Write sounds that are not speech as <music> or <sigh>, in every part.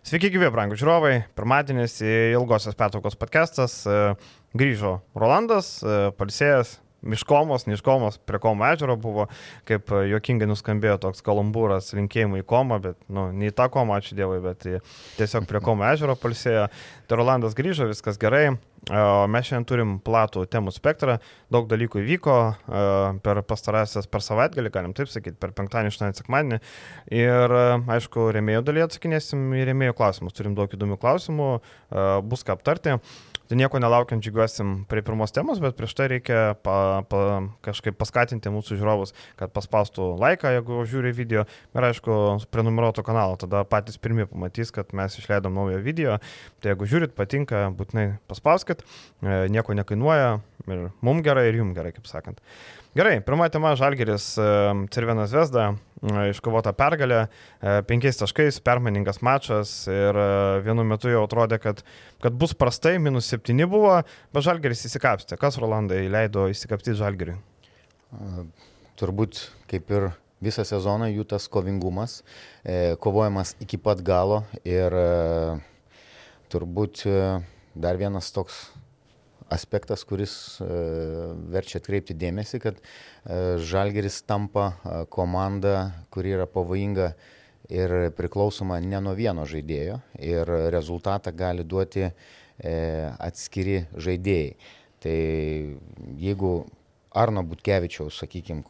Sveiki, gyvi, brangų žiūrovai. Pirmadienis ilgosios pertraukos podcastas. Grįžo Rolandas, palsėjęs, Miškomos, Niškomos prie Komo ežero buvo, kaip juokingai nuskambėjo toks kalambūras linkėjimų į Komą, bet, nu, ne į tą Komą, ačiū Dievui, bet tiesiog prie Komo ežero palsėjo. Tai Rolandas grįžo, viskas gerai. Mes šiandien turim platų temų spektrą, daug dalykų įvyko per pastarąsias, per savaitgalį, galim taip sakyti, per penktadienį, aštuonią sekmadienį. Ir, aišku, remėjų dalyje atsakinėsim į remėjų klausimus. Turim daug įdomių klausimų, bus ką aptarti. Tai nieko nelaukiant džiugiuosim prie pirmos temos, bet prieš tai reikia pa, pa, kažkaip paskatinti mūsų žiūrovus, kad paspaustų laiką, jeigu žiūri video ir aišku, prenumeruotų kanalą, tada patys pirmie pamatys, kad mes išleidom naują video. Tai jeigu žiūrit, patinka, būtinai paspauskit, e, nieko nekainuoja ir mums gerai, ir jums gerai, kaip sakant. Gerai, pirma tema Žalgeris e, Cervenas Vesda, e, iškovota pergalė, e, penkiais taškais, permainingas mačas ir vienu metu jau atrodė, kad, kad bus prastai, minus septyni buvo, bet Žalgeris įsikapstė. Kas Rolandai leido įsikapstyti Žalgeriui? Turbūt kaip ir visą sezoną jų tas kovingumas, kovojamas iki pat galo ir turbūt dar vienas toks aspektas, kuris e, verčia atkreipti dėmesį, kad e, Žalgeris tampa e, komanda, kuri yra pavojinga ir priklausoma ne nuo vieno žaidėjo ir rezultatą gali duoti atskiri žaidėjai. Tai jeigu Arno Butkevičiaus, sakykime,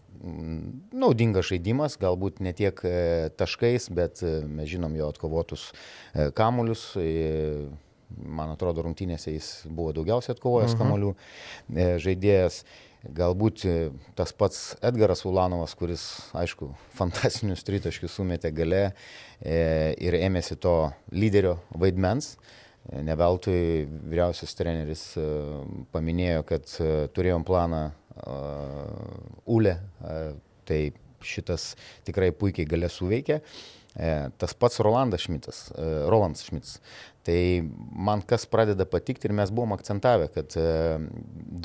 naudingas žaidimas, galbūt ne tiek taškais, bet mes žinom jo atkovotus kamulius man atrodo, rungtynėse jis buvo daugiausiai atkovojęs mhm. kamolių e, žaidėjas. Galbūt e, tas pats Edgaras Ulanovas, kuris, aišku, <laughs> fantastinius tritaškius sumetė gale e, ir ėmėsi to lyderio vaidmens. Neveltui vyriausias treneris paminėjo, kad turėjom planą Ule, tai šitas tikrai puikiai gale suveikė. Tas pats Rolandas Šmitas, Rolandas Šmitas Tai man kas pradeda patikti ir mes buvom akcentavę, kad e,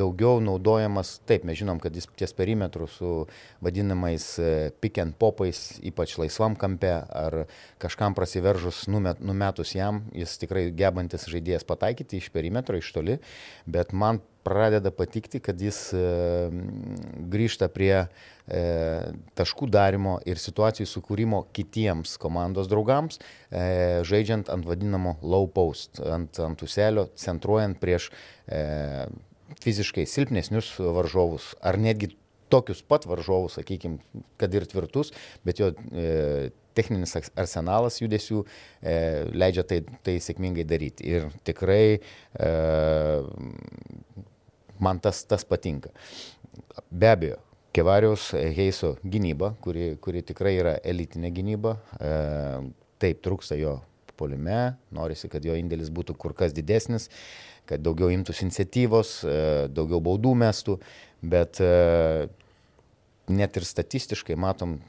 daugiau naudojamas, taip, mes žinom, kad jis ties perimetru su vadinamais e, pick and popais, ypač laisvam kampe ar kažkam prasiveržus numet, numetus jam, jis tikrai gebantis žaidėjas pataikyti iš perimetro, iš toli, bet man pradeda patikti, kad jis e, grįžta prie taškų darimo ir situacijų sukūrimo kitiems komandos draugams, žaidžiant ant vadinamo low post, ant, ant uselio, centruojant prieš e, fiziškai silpnesnius varžovus ar netgi tokius pat varžovus, sakykime, kad ir tvirtus, bet jo e, techninis arsenalas judesių e, leidžia tai, tai sėkmingai daryti. Ir tikrai e, man tas, tas patinka. Be abejo, Kevariaus Heiso gynyba, kuri, kuri tikrai yra elitinė gynyba, e, taip trūksta jo polime, norisi, kad jo indėlis būtų kur kas didesnis, kad daugiau imtųsi iniciatyvos, e, daugiau baudų mestų, bet e, net ir statistiškai matom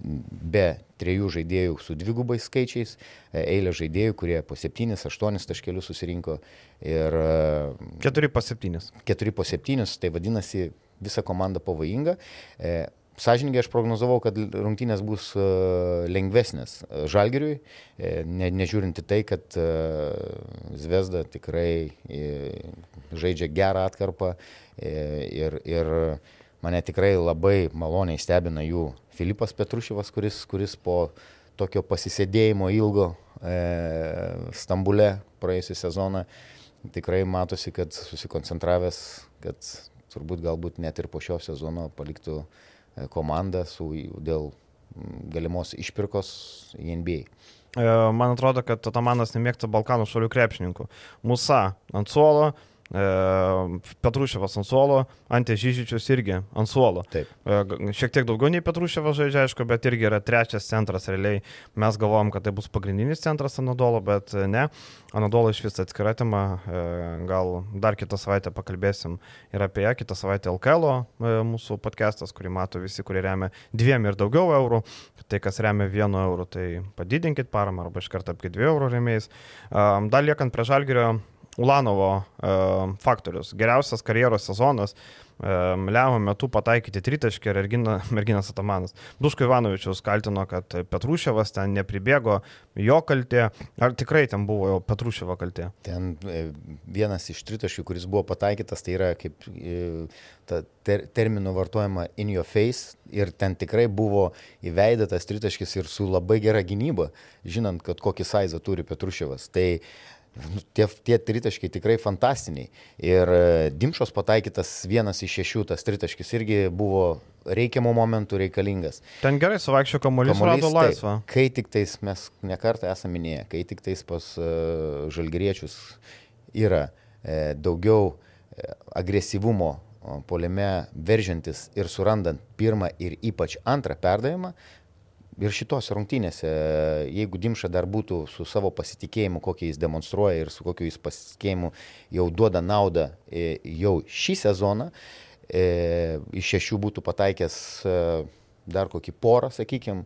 be trejų žaidėjų su dvigubais skaičiais, e, eilė žaidėjų, kurie po 7-8 taškelius susirinko. Ir, 4 po 7. 4 po 7, tai vadinasi visa komanda pavojinga. E, Sąžininkai aš prognozavau, kad rungtynės bus e, lengvesnės Žalgiriui, ne, nežiūrint į tai, kad Zvezda tikrai žaidžia gerą atkarpą ir, ir mane tikrai labai maloniai stebina jų Filipas Petrušyvas, kuris, kuris po tokio pasisėdėjimo ilgo e, Stambule praėjusią sezoną tikrai matosi, kad susikoncentravęs, kad turbūt galbūt net ir po šio sezono paliktų e, komandą su, dėl galimos išpirkos į NBA. E, man atrodo, kad Tamanas nemėgsta Balkanų šalių krepšininkų. Musa ant suolo, E, Petruševas ant suolo, Ante Žyžičius irgi ant suolo. Taip. E, šiek tiek daugiau nei Petruševas žaidžia, aišku, bet irgi yra trečias centras realiai. Mes galvojam, kad tai bus pagrindinis centras Anadolo, bet ne. Anadolo iš vis atskira tema, e, gal dar kitą savaitę pakalbėsim ir apie ją. Kitą savaitę LKL mūsų podcastas, kurį mato visi, kurie remia dviem ir daugiau eurų. Tai kas remia vienu euru, tai padidinkit paramą arba iš karto apie dviejų eurų rėmėjais. Dar liekant prie žalgerio Ulanovo faktorius. Geriausias karjeros sezonas lemiamą metu pataikyti tritaškį ir Ergina, <laughs> merginas Atamanas. Duško Ivanovičius kaltino, kad Petruševas ten nepribėgo, jo kaltė. Ar tikrai ten buvo jo Petruševo kaltė? Ten e, vienas iš tritaškių, kuris buvo pataikytas, tai yra kaip e, ta ter, terminų vartojama in your face ir ten tikrai buvo įveidatas tritaškis ir su labai gera gynyba, žinant, kad kokį saizą turi Petruševas. Tai Nu, tie, tie tritaškiai tikrai fantastiniai. Ir e, Dimšos pataikytas vienas iš šešių, tas tritaškis irgi buvo reikiamų momentų reikalingas. Ten gerai suvaikščio kamuolys, rado laisvą. Tai, kai tik tais mes nekartą esame minėję, kai tik tais pas uh, žalgeriečius yra e, daugiau e, agresyvumo poliame veržiantis ir surandant pirmą ir ypač antrą perdavimą, ir šitose rungtynėse, jeigu Dimša dar būtų su savo pasitikėjimu, kokį jis demonstruoja ir su kokiu jis pasitikėjimu jau duoda naudą e, jau šį sezoną, e, iš šešių būtų pataikęs e, dar kokį porą, sakykime,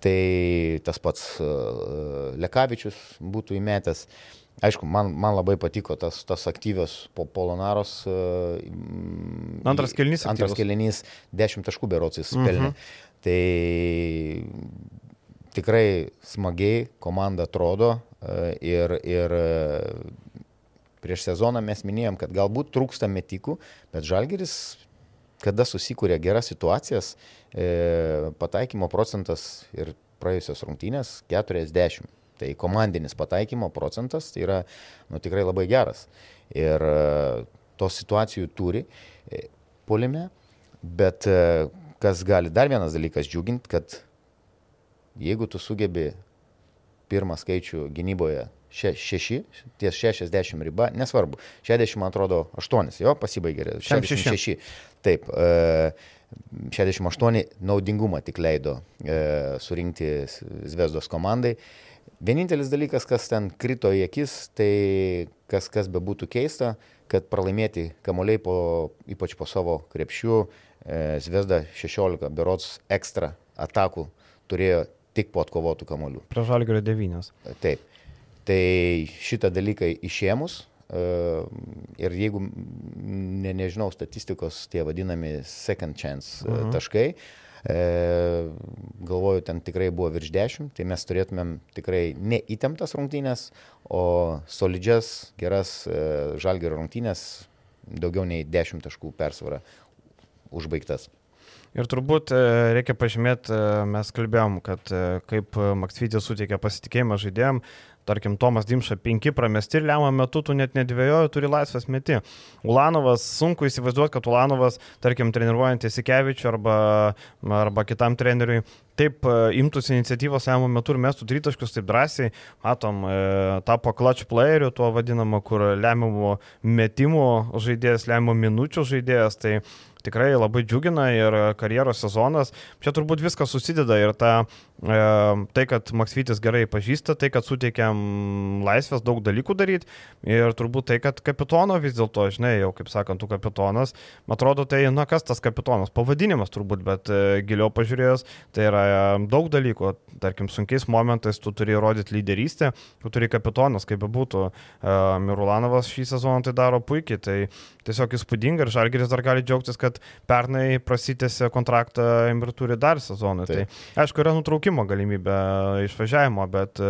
tai tas pats Lekavičius būtų įmetęs. Aišku, man, man labai patiko tas, tas aktyvios po Polonaros. Antras kelnys. Antras kelnys, 10 taškų berocis pelnė. Tai tikrai smagiai komanda atrodo e, ir, ir e, prieš sezoną mes minėjom, kad galbūt trūksta metikų, bet Žalgeris, kada susikūrė geras situacijas, e, pataikymo procentas ir praėjusios rungtynės 40. Tai komandinis pataikymo procentas tai yra nu, tikrai labai geras. Ir tos situacijų turi polime, bet kas gali dar vienas dalykas džiuginti, kad jeigu tu sugebi pirmą skaičių gynyboje še, šeši, ties 60 riba, nesvarbu, 60 man atrodo 8, jo, pasibaigė, 66. Taip, e, 68 naudingumą tik leido e, surinkti Zvezdos komandai. Vienintelis dalykas, kas ten krito į akis, tai kas, kas be būtų keista, kad pralaimėti kamuoliai, po, ypač po savo krepšių, E, Zvezda 16 berots ekstra atakų turėjo tik po atkovotų kamolių. Prie žalgerio 9. Taip. Tai šitą dalyką išėmus e, ir jeigu ne, nežinau statistikos, tie vadinami second chance uh e, -huh. Mhm. taškai, galvoju, ten tikrai buvo virš 10, tai mes turėtumėm tikrai neįtemptas rungtynės, o solidžias, geras žalgerio rungtynės, daugiau nei 10 taškų persvara užbaigtas. Ir turbūt e, reikia pažymėti, e, mes kalbėjom, kad e, kaip Maksvytis suteikia pasitikėjimą žaidėjim, tarkim, Tomas Dimša 5 pramesti ir lemą metu tu net nedvėjoji, turi laisvės meti. Ulanovas, sunku įsivaizduoti, kad Ulanovas, tarkim, treniruojant Isikevičių arba, arba kitam treneriui, taip imtųsi iniciatyvos lemą metu ir mestų tritaškius taip drąsiai, matom, tapo clutch playeriu, tuo vadinamu, kur lemiamų metimų žaidėjas, lemiamų minučių žaidėjas, tai tikrai labai džiugina ir karjeros sezonas. Čia turbūt viskas susideda ir ta, tai, kad Maksvytis gerai pažįsta, tai, kad suteikiam laisvės daug dalykų daryti ir turbūt tai, kad kapitono vis dėlto, žinai, jau kaip sakant, tu kapitonas, man atrodo, tai, na kas tas kapitonas, pavadinimas turbūt, bet e, giliau pažiūrėjus, tai yra daug dalykų, tarkim, sunkiais momentais tu turi rodyti lyderystę, tu turi kapitonas, kaip bebūtų, Mirulanovas šį sezoną tai daro puikiai, tai tiesiog įspūdinga ir Žalgeris dar gali džiaugtis, kad pernai prasitėsi kontraktą ir turi dar sezoną. Tai aišku, yra nutraukimo galimybė išvažiavimo, bet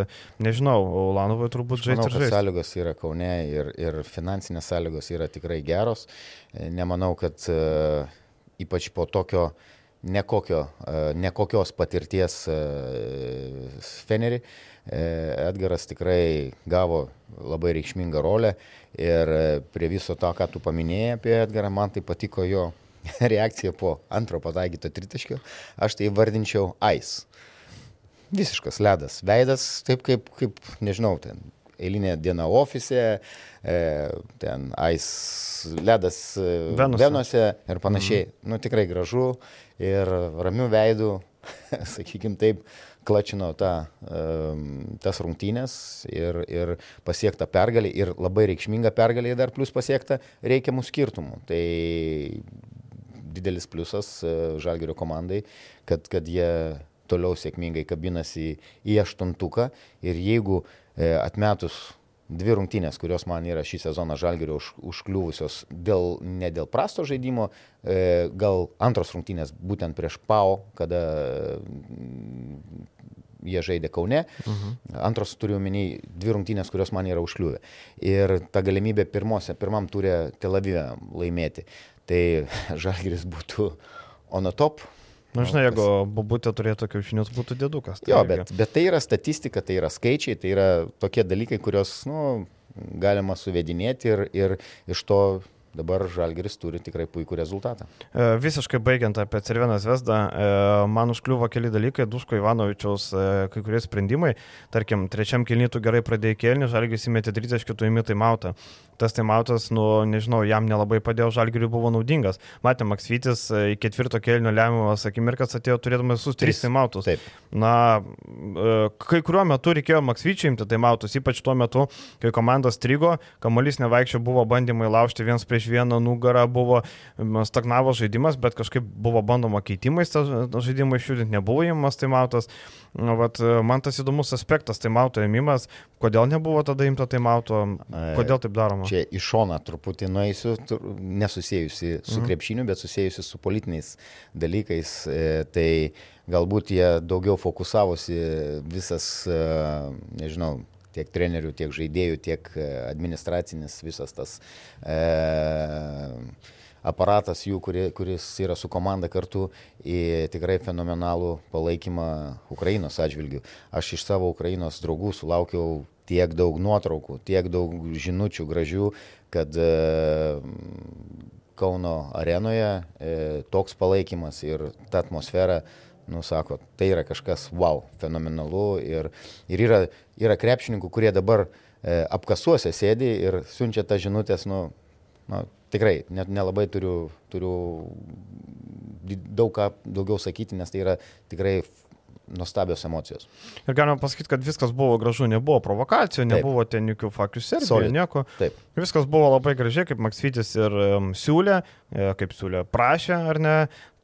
nežinau, Ulanovai turbūt žaisti. Žinau, sąlygos yra Kaune ir, ir finansinės sąlygos yra tikrai geros. Nemanau, kad uh, ypač po tokio nekokio, nekokios patirties Fenerį. Edgaras tikrai gavo labai reikšmingą rolę ir prie viso to, ką tu paminėjai apie Edgarą, man tai patiko jo <laughs> reakcija po antro pataikyto tritaškio, aš tai vardinčiau ais. Visiškas ledas. Veidas taip kaip, kaip nežinau, ten eilinė diena ofise, e, ten ais ledas e, Venuse, Venose ir panašiai. Mhm. Nu tikrai gražu ir ramių veidų, <laughs> sakykime taip, klačino tą, tas rungtynės ir, ir pasiektą pergalį ir labai reikšmingą pergalį dar plus pasiektą reikiamų skirtumų. Tai didelis pliusas e, Žalgerio komandai, kad, kad jie toliau sėkmingai kabinasi į aštuntuką ir jeigu e, atmetus dvi rungtynės, kurios man yra šį sezoną žalgerio už, užkliuvusios dėl, ne dėl prasto žaidimo, e, gal antros rungtynės būtent prieš PAO, kada mm, jie žaidė Kaune. -huh. Antros turiu omeny dvi rungtynės, kurios man yra užkliuvę. Ir ta galimybė pirmose, pirmam turė Tel Avive laimėti. Tai <laughs> žalgeris būtų on top, Na, nu, žinai, jeigu bubutė turėtų kiaušinius, būtų dėdukas. Tai jo, bet, bet tai yra statistika, tai yra skaičiai, tai yra tokie dalykai, kuriuos, nu, galima suvedinėti ir, ir iš to dabar Žalgeris turi tikrai puikų rezultatą. E, visiškai baigiant apie Cerveną Vesdą, e, man užkliuvo keli dalykai, Duško Ivanovičiaus e, kai kurie sprendimai. Tarkim, trečiam kilnytų gerai pradėjo kelnių, Žalgeris įmetė 30 kitų įmitą į mautą tas taimautas, nu, nežinau, jam nelabai padėjo, žalgiriui buvo naudingas. Matėm, Maksvytis e, į ketvirto kelnio lemiamas akimirkas atėjo turėdamas visus tris taimautus. Taip. Na, e, kai kuriuo metu reikėjo Maksvyčiai imti taimautus, ypač tuo metu, kai komandos strigo, kamuolys nevaikščio, buvo bandymai laužti viens prieš vieną nugarą, buvo stagnavo žaidimas, bet kažkaip buvo bandoma keitimais tą žaidimą išjudinti, nebuvo įimamas taimautas. Vat, e, man tas įdomus aspektas, taimauto ėmimas, kodėl nebuvo tada imta taimauto, kodėl taip daroma? Čia į šoną truputį nueisiu, nesusijusi su mhm. krepšiniu, bet susijusi su politiniais dalykais. E, tai galbūt jie daugiau fokusavosi visas, e, nežinau, tiek trenerių, tiek žaidėjų, tiek e, administracinis visas tas e, aparatas jų, kurie, kuris yra su komanda kartu į tikrai fenomenalų palaikymą Ukrainos atžvilgių. Aš iš savo Ukrainos draugų sulaukiau tiek daug nuotraukų, tiek daug žinučių gražių, kad e, Kauno arenoje e, toks palaikymas ir ta atmosfera, nu, sako, tai yra kažkas wow, fenomenalu ir, ir yra, yra krepšininkų, kurie dabar e, apkasuose sėdi ir siunčia tą žinutės, nu, nu, tikrai, net nelabai turiu, turiu daug ką daugiau sakyti, nes tai yra tikrai nuostabios emocijos. Ir galima pasakyti, kad viskas buvo gražu, nebuvo provokacijų, nebuvo Taip. ten jokių faktų serbijoje, nieko. Taip. Viskas buvo labai gražiai, kaip Maksvitis ir um, siūlė, e, kaip siūlė, prašė ar ne.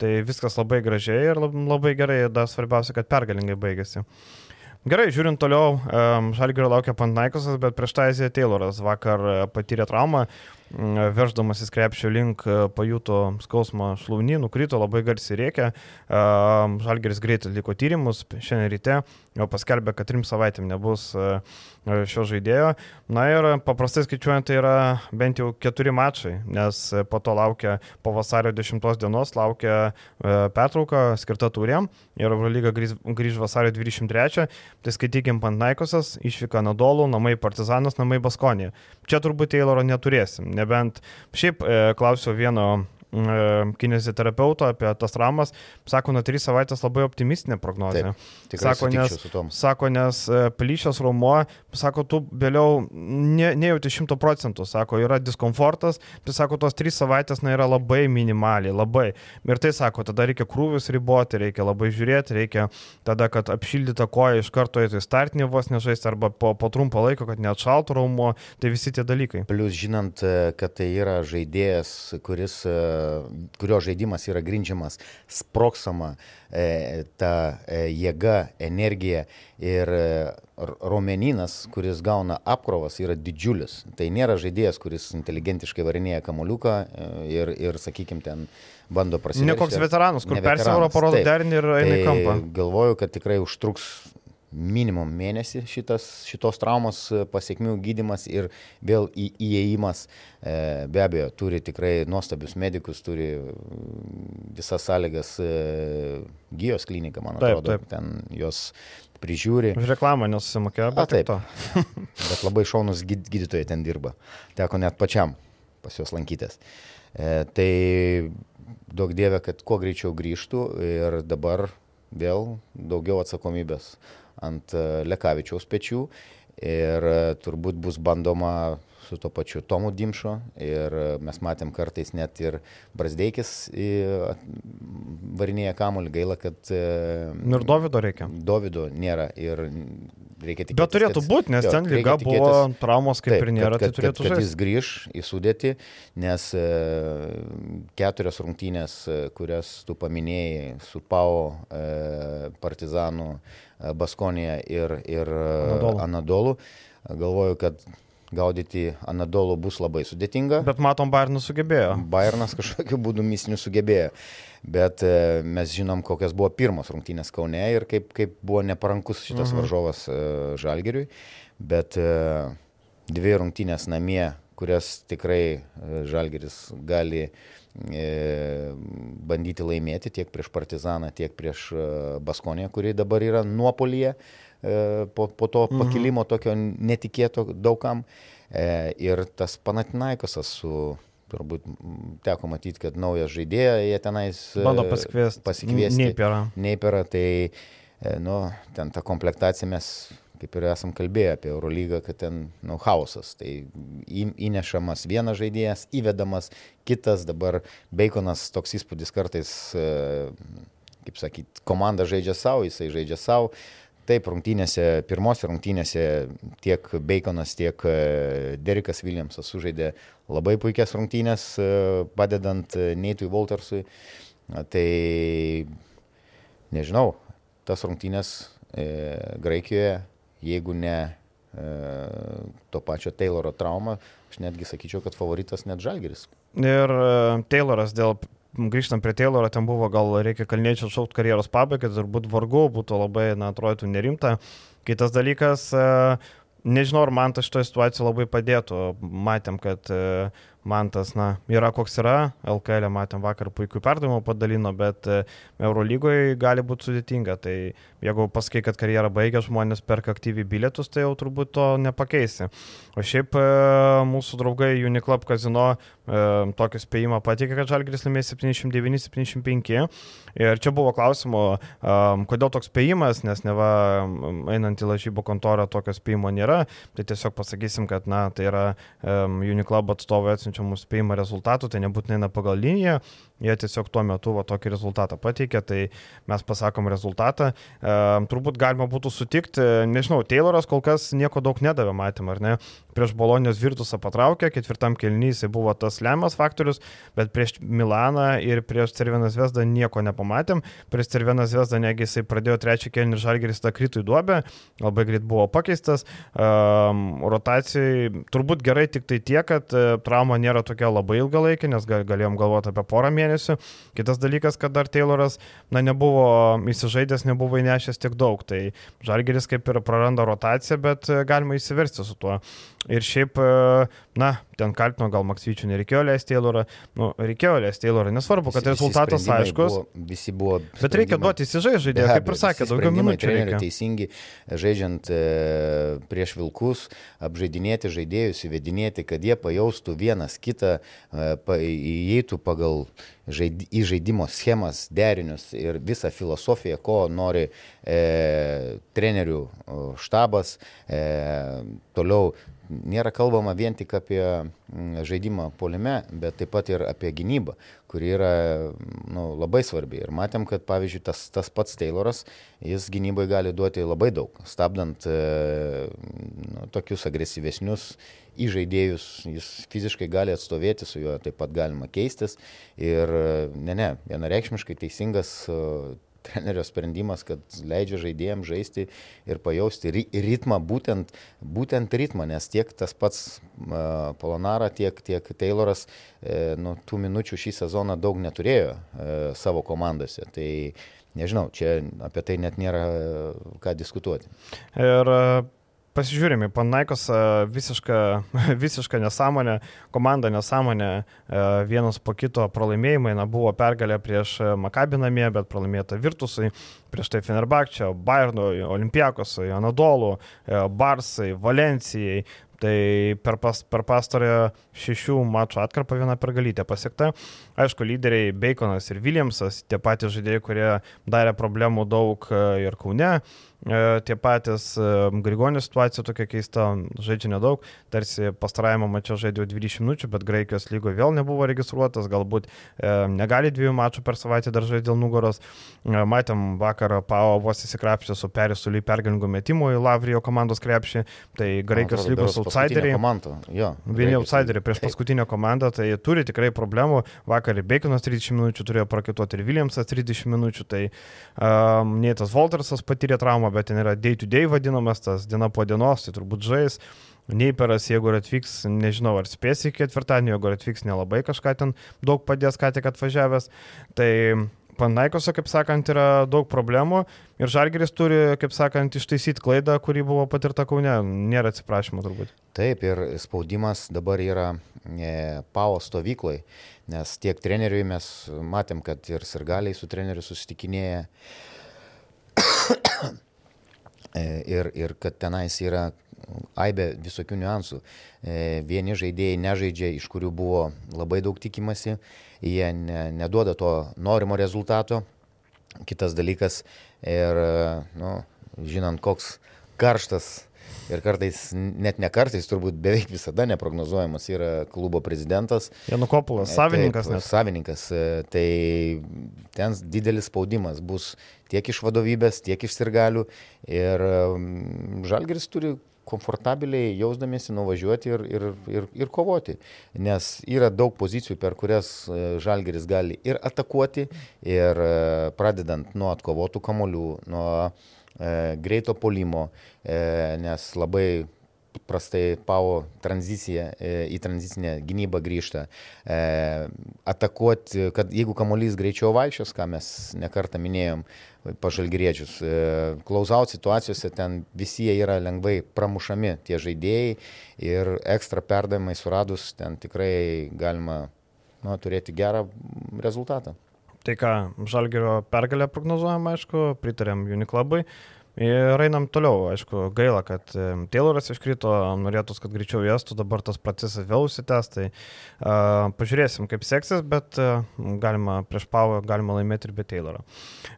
Tai viskas labai gražiai ir labai gerai, dar svarbiausia, kad pergalingai baigėsi. Gerai, žiūrint toliau, um, Žalgirio laukia Pantnaikosas, bet prieš tai Azija Tayloras vakar e, patyrė traumą. Mm, veždamasis krepšio link e, pajuto skausmą šlaunį, nukrito labai garsiai rėkia. E, Žalgeris greitai atliko tyrimus, šiandien ryte jau paskelbė, kad trim savaitėm nebus e, šio žaidėjo. Na ir paprastai skaičiuojant, tai yra bent jau keturi mačai, nes po to laukia, po vasario 10 dienos laukia pertrauka skirta turėm ir Eurolyga grįž vasario 23, tai skaitykim Pantnaikosas, išvyka Nadolų, namai Partizanas, namai Baskonė. Čia turbūt Tayloro neturėsim nebent. Šiaip e, klausiau vieno kineziterapeuto apie tas traumas, sako, nuo 3 savaitės labai optimistinė prognozija. Taip, sako, nes, sako, nes e, plyšęs rumuo, sako, tu vėliau ne, nejauti 100 procentų, sako, yra diskomfortas, tai sako, tos 3 savaitės na, yra labai minimaliai, labai. Ir tai sako, tada reikia krūvius riboti, reikia labai žiūrėti, reikia tada, kad apšildyta koja iš karto į startinį vos nežaisti arba po, po trumpo laiko, kad neatšaltų rumuo, tai visi tie dalykai. Plius žinant, e, kad tai yra žaidėjas, kuris kurio žaidimas yra grindžiamas sproksama e, ta e, jėga, energija ir e, romeninas, kuris gauna apkrovas, yra didžiulis. Tai nėra žaidėjas, kuris inteligentiškai varinėja kamoliuką e, ir, ir sakykime, ten bando prasiveržti. Ne koks veteranas, kur persivaro parodo derinį ir eina į tai kampą. Galvoju, kad tikrai užtruks minimum mėnesį šitas, šitos traumos pasiekmių gydimas ir vėl į, įėjimas. E, be abejo, turi tikrai nuostabius medikus, turi mm, visas sąlygas e, gyjos klinika, man atrodo, taip, taip. ten jos prižiūri. Už reklamą nesusimokėjo, bet A, taip. <laughs> bet labai šaunus gydytojai ten dirba. Teko net pačiam pas juos lankytis. E, tai daug dievė, kad kuo greičiau grįžtų ir dabar vėl daugiau atsakomybės ant e, Lekavičiaus pečių ir e, turbūt bus bandoma su to pačiu Tomu Dimšo ir e, mes matėm kartais net ir Brasdeikis varinėje kamuolį, gaila, kad... Nu ir Davido reikia. Davido nėra ir reikia tikėtis. Bet turėtų būti, nes jo, ten lyga tikėtis, buvo traumos kaip taip, ir nėra, kad, tai turėtų būti. Kad, kad jis grįž į sudėtį, nes keturios rungtynės, kurias tu paminėjai su Pau, Partizanu, Baskonija ir, ir Anadolu. Anadolu. Galvoju, kad gaudyti Anadolo bus labai sudėtinga. Bet matom, Bayernas sugebėjo. Bayernas kažkokiu būdu mistiniu sugebėjo. Bet e, mes žinom, kokios buvo pirmos rungtynės Kaune ir kaip, kaip buvo neparankus šitas mhm. varžovas e, Žalgiriui. Bet e, dvi rungtynės namie, kurias tikrai Žalgiris gali bandyti laimėti tiek prieš Partizaną, tiek prieš Baskonę, kuri dabar yra nuopolyje po, po to mhm. pakilimo tokio netikėto daugam. Ir tas Panatinaikosas su turbūt teko matyti, kad naujas žaidėjas, jie tenais bando pasikviesti. Neiperą. Neiperą, tai, e, nu, ten tą komplektaciją mes kaip ir esam kalbėję apie Eurolygą, kad ten, nu, chaosas. Tai įnešamas vienas žaidėjas, įvedamas kitas, dabar Baconas toks įspūdis kartais, e, kaip sakyt, komanda žaidžia savo, jisai žaidžia savo. Taip, rungtynėse, pirmose rungtynėse tiek Baconas, tiek e, Derikas Williamsas sužaidė labai puikias rungtynės, e, padedant Neitui Waltersui. Tai nežinau, tas rungtynės Graikijoje, jeigu ne e, to pačio Tayloro trauma, aš netgi sakyčiau, kad favoritas net Žalgeris. Ir Tayloras dėl grįžtant prie Tayloro, ten buvo gal reikia kalniečių šaukti karjeros pabaigą, turbūt vargu būtų labai, na, atrodytų nerimta. Kitas dalykas, nežinau, ar man tas šitoje situacijoje labai padėtų. Matėm, kad man tas, na, yra koks yra, LKL matėm vakar puikių perdavimų padalino, bet e, Eurolygoje gali būti sudėtinga. Tai jeigu pasakai, kad karjerą baigė, žmonės perka aktyviai bilietus, tai jau turbūt to nepakeisi. O šiaip e, mūsų draugai Uniclub Casino e, tokį spėjimą patikė, kad Žalgris laimės 79-75. Ir čia buvo klausimo, kodėl toks spėjimas, nes neva einant į lažybų kontorą tokio spėjimo nėra. Tai tiesiog pasakysim, kad, na, tai yra Uniclub atstovai atsiunčia siunčia mums spėjimą rezultatų, tai nebūtinai eina pagal liniją, jie tiesiog tuo metu va, tokį rezultatą pateikė, tai mes pasakom rezultatą. E, turbūt galima būtų sutikti, nežinau, Tayloras kol kas nieko daug nedavė, matėm, ar ne? Prieš Bolonijos Virtusą patraukė, ketvirtam kelnys jisai buvo tas lemiamas faktorius, bet prieš Milaną ir prieš Cerveną Vesdą nieko nepamatėm. Prieš Cerveną Vesdą negi jisai pradėjo trečią kelnį ir Žalgeris tą krytų į duobę, labai greit buvo pakeistas. Um, rotacijai turbūt gerai tik tai tiek, kad uh, trauma nėra tokia labai ilgalaikė, nes galėjom galvoti apie porą mėnesių. Kitas dalykas, kad dar Tayloras na, nebuvo įsižaidęs, nebuvo įnešęs tiek daug. Tai Žalgeris kaip ir praranda rotaciją, bet e, galima įsiversti su tuo. Ir šiaip, e, na, ten kaltino, gal Maksyčių nereikėjo leisti Taylorą, nu, reikėjo leisti Taylorą, nesvarbu, kad visi, rezultatas visi aiškus. Buvo, visi buvo. Bet reikia duoti įsižai žaidėjai, kaip ir sakė, daugiau minučių. Reikia. Teisingi, žaidžiant e, prieš vilkus, apžaidinėti žaidėjus, įvedinėti, kad jie pajaustų vienas kitą, e, pa, įeitų pagal žaid, į žaidimo schemas, derinius ir visą filosofiją, ko nori e, trenerių štabas, e, toliau nėra kalbama vien tik apie žaidimą polime, bet taip pat ir apie gynybą, kuri yra nu, labai svarbi. Ir matėm, kad pavyzdžiui tas, tas pats Tayloras, jis gynybai gali duoti labai daug, stabdant e, nu, tokius agresyvesnius įžaidėjus, jis fiziškai gali atstovėti, su juo taip pat galima keistis. Ir ne, ne, vienareikšmiškai teisingas trenerio sprendimas, kad leidžia žaidėjams žaisti ir pajausti ritmą, būtent, būtent ritmą, nes tiek tas pats uh, Polonara, tiek, tiek Tayloras uh, nu, tų minučių šį sezoną daug neturėjo savo komandose. Tai nežinau, čia apie tai net nėra ką diskutuoti. Ir Pasižiūrėjome, Panaikos visiška, <laughs> visiška nesąmonė, komanda nesąmonė, vienas po kito pralaimėjimai, na, buvo pergalė prieš Makabį namie, bet pralaimėta Virtusai, prieš tai Fenerbakčia, Bayernui, Olimpiakosui, Anadolu, Barsai, Valencijai, Tai per, pas, per pastarąją šešių mačų atkarpą vieną pergalytę pasiekta. Aišku, lyderiai Baconas ir Williamsas, tie patys žaidėjai, kurie darė problemų daug ir Kaune, E, tie patys e, Grigonio situacija tokia keista, žaidžia nedaug, tarsi pastarajame mače žaidė 20 minučių, bet Graikijos lygoje vėl nebuvo registruotas, galbūt e, negali dviejų mačų per savaitę dar žaisti dėl nugaros. Matėm vakarą Pao vos įsikrapšė su Perisuli pergalingų metimų į Lavrijo komandos krepšį, tai Graikijos lygos outsideriai. Jo, vieni outsideriai prieš paskutinę komandą, tai turi tikrai problemų. Vakar ir Baconas 30 minučių turėjo prakituoti ir Williamsas 30 minučių, tai um, Nėtas Voltersas patyrė traumą bet ten yra day to day vadinamas, tas diena po dienos, tai turbūt žais. Neiperas, jeigu atvyks, nežinau, ar spės į ketvirtadienį, jeigu atvyks nelabai kažką ten daug padės, ką tik atvažiavęs. Tai Panaikose, kaip sakant, yra daug problemų ir Žalgeris turi, kaip sakant, ištaisyti klaidą, kuri buvo patirta Kaune. Nėra atsiprašymo turbūt. Taip, ir spaudimas dabar yra e, PAO stovyklai, nes tiek treneriui mes matėm, kad ir sirgaliai su treneriu susitikinėja. <coughs> E, ir, ir kad tenais yra aibė visokių niuansų. E, vieni žaidėjai nežaidžia, iš kurių buvo labai daug tikimasi, jie ne, neduoda to norimo rezultato. Kitas dalykas ir, nu, žinant, koks karštas ir kartais, net ne kartais, turbūt beveik visada neprognozuojamas yra klubo prezidentas. Janukopulas, savininkas. Taip, savininkas. E, tai ten didelis spaudimas bus tiek iš vadovybės, tiek iš sirgalių. Ir Žalgeris turi komfortabiliai jausdamėsi nuvažiuoti ir, ir, ir, ir kovoti. Nes yra daug pozicijų, per kurias e, Žalgeris gali ir atakuoti, ir e, pradedant nuo atkovotų kamolių, nuo e, greito polimo, e, nes labai prastai Pau tranzicija, e, į tranzicinę gynybą grįžta. E, atakuoti, kad jeigu kamuolys greičiau vaikščios, ką mes nekartą minėjom, pažalgyriečius. E, Klausaut situacijose ten visi jie yra lengvai pramušami tie žaidėjai ir ekstra perdavimai suradus ten tikrai galima nu, turėti gerą rezultatą. Tai ką, Žalgerio pergalę prognozuojam, aišku, pritarėm Uniklabai. Ir einam toliau, aišku, gaila, kad Tayloras iškrito, norėtų, kad greičiau jėstų, dabar tas procesas vėl užsitęs, tai uh, pažiūrėsim, kaip seksis, bet uh, galima prieš Pavą, galima laimėti ir be Tayloro.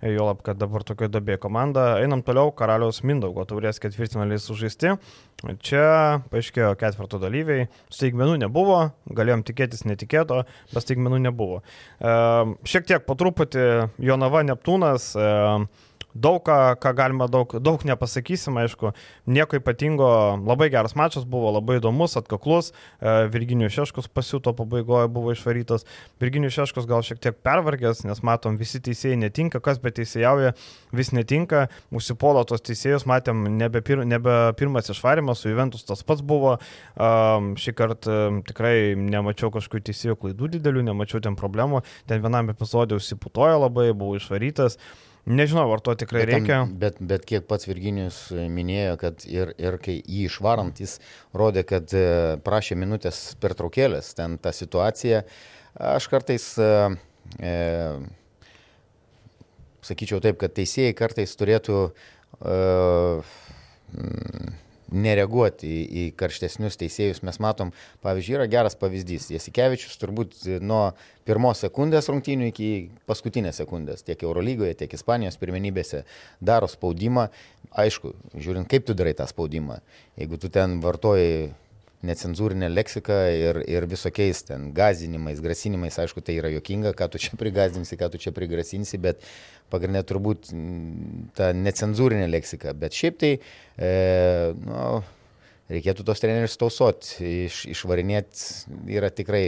Jolab, kad dabar tokia dobė komanda. Einam toliau, Karaliaus Mindaugo taurės ketvirtinaliai sužaisti. Čia paaiškėjo ketvirto dalyviai, staigmenų nebuvo, galėjom tikėtis netikėto, bet staigmenų nebuvo. Uh, šiek tiek po truputį Jonava Neptūnas. Uh, daug ką, ką galima, daug, daug nepasakysim, aišku, nieko ypatingo, labai geras mačas buvo, labai įdomus, atkaklus, e, Virginijus Šeškus pasiūto pabaigoje buvo išvarytas, Virginijus Šeškus gal šiek tiek pervargęs, nes matom, visi teisėjai netinka, kas be teisėjauja, vis netinka, užsipolo tos teisėjus, matėm, nebe, pir, nebe pirmas išvarimas, su Juventus tas pats buvo, šį kartą tikrai nemačiau kažkokių teisėjų klaidų didelių, nemačiau ten problemų, ten vienam epizodė užsiputojo labai, buvo išvarytas. Nežinau, ar to tikrai bet reikia. Tam, bet, bet kiek pats Virginijus minėjo, kad ir, ir kai jį išvarant, jis rodė, kad e, prašė minutės per traukėlės, ten ta situacija. Aš kartais, e, e, sakyčiau taip, kad teisėjai kartais turėtų e, nereaguoti į, į karštesnius teisėjus. Mes matom, pavyzdžiui, yra geras pavyzdys. Jasikevičius turbūt nuo pirmos sekundės rungtynių iki paskutinės sekundės tiek Eurolygoje, tiek Ispanijos pirmenybėse daro spaudimą. Aišku, žiūrint, kaip tu darai tą spaudimą. Jeigu tu ten vartoji necenzūrinę leksiką ir, ir visokiais ten gazinimais, grasinimais, aišku, tai yra jokinga, ką tu čia <laughs> prigazinsi, ką tu čia prigrasinsi, bet pagrindinė turbūt ta necenzūrinė leksika. Bet šiaip tai, e, nu, reikėtų tos trenerius tausoti, iš, išvarinėti yra tikrai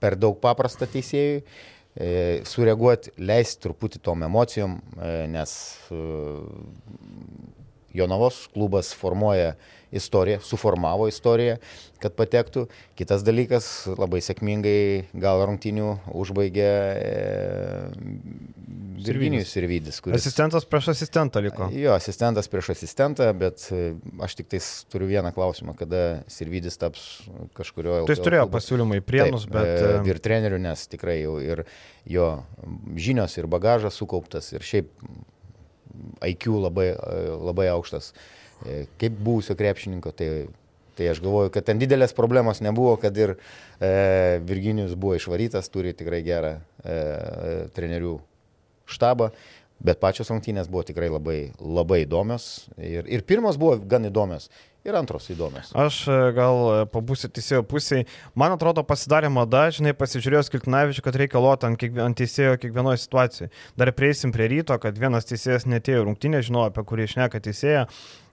per daug paprasta teisėjui. E, sureaguoti, leisti truputį tom emocijom, e, nes e, Jonavos klubas formuoja istoriją, suformavo istoriją, kad patektų. Kitas dalykas, labai sėkmingai gal rungtinių užbaigė e, Virginijus Sirvidis. Kuris... Asistentas prieš asistentą liko. Jo, asistentas prieš asistentą, bet e, aš tik tais turiu vieną klausimą, kada Sirvidis taps kažkurio... Tai jis turėjo pasiūlymą į prienus, Taip, bet... E, ir trenerių, nes tikrai jau ir jo žinios ir bagažas sukauptas ir šiaip IQ labai, labai aukštas. E, kaip buvusio krepšininko, tai, tai aš galvoju, kad ten didelės problemos nebuvo, kad ir e, Virginijus buvo išvarytas, turi tikrai gerą e, trenerių štabą. Bet pačios rungtynės buvo tikrai labai, labai įdomios. Ir, ir pirmos buvo gan įdomios ir antros įdomios. Aš e, gal e, pabūsiu teisėjo pusėje. Man atrodo, pasidarė mada, žinai, pasižiūrėjau Kiltinavičių, kad reikia loti ant, kiekvien, ant teisėjo kiekvienoje situacijoje. Dar prieisim prie ryto, kad vienas teisėjas netėjo rungtynė, žinau, apie kurį išneka teisėja.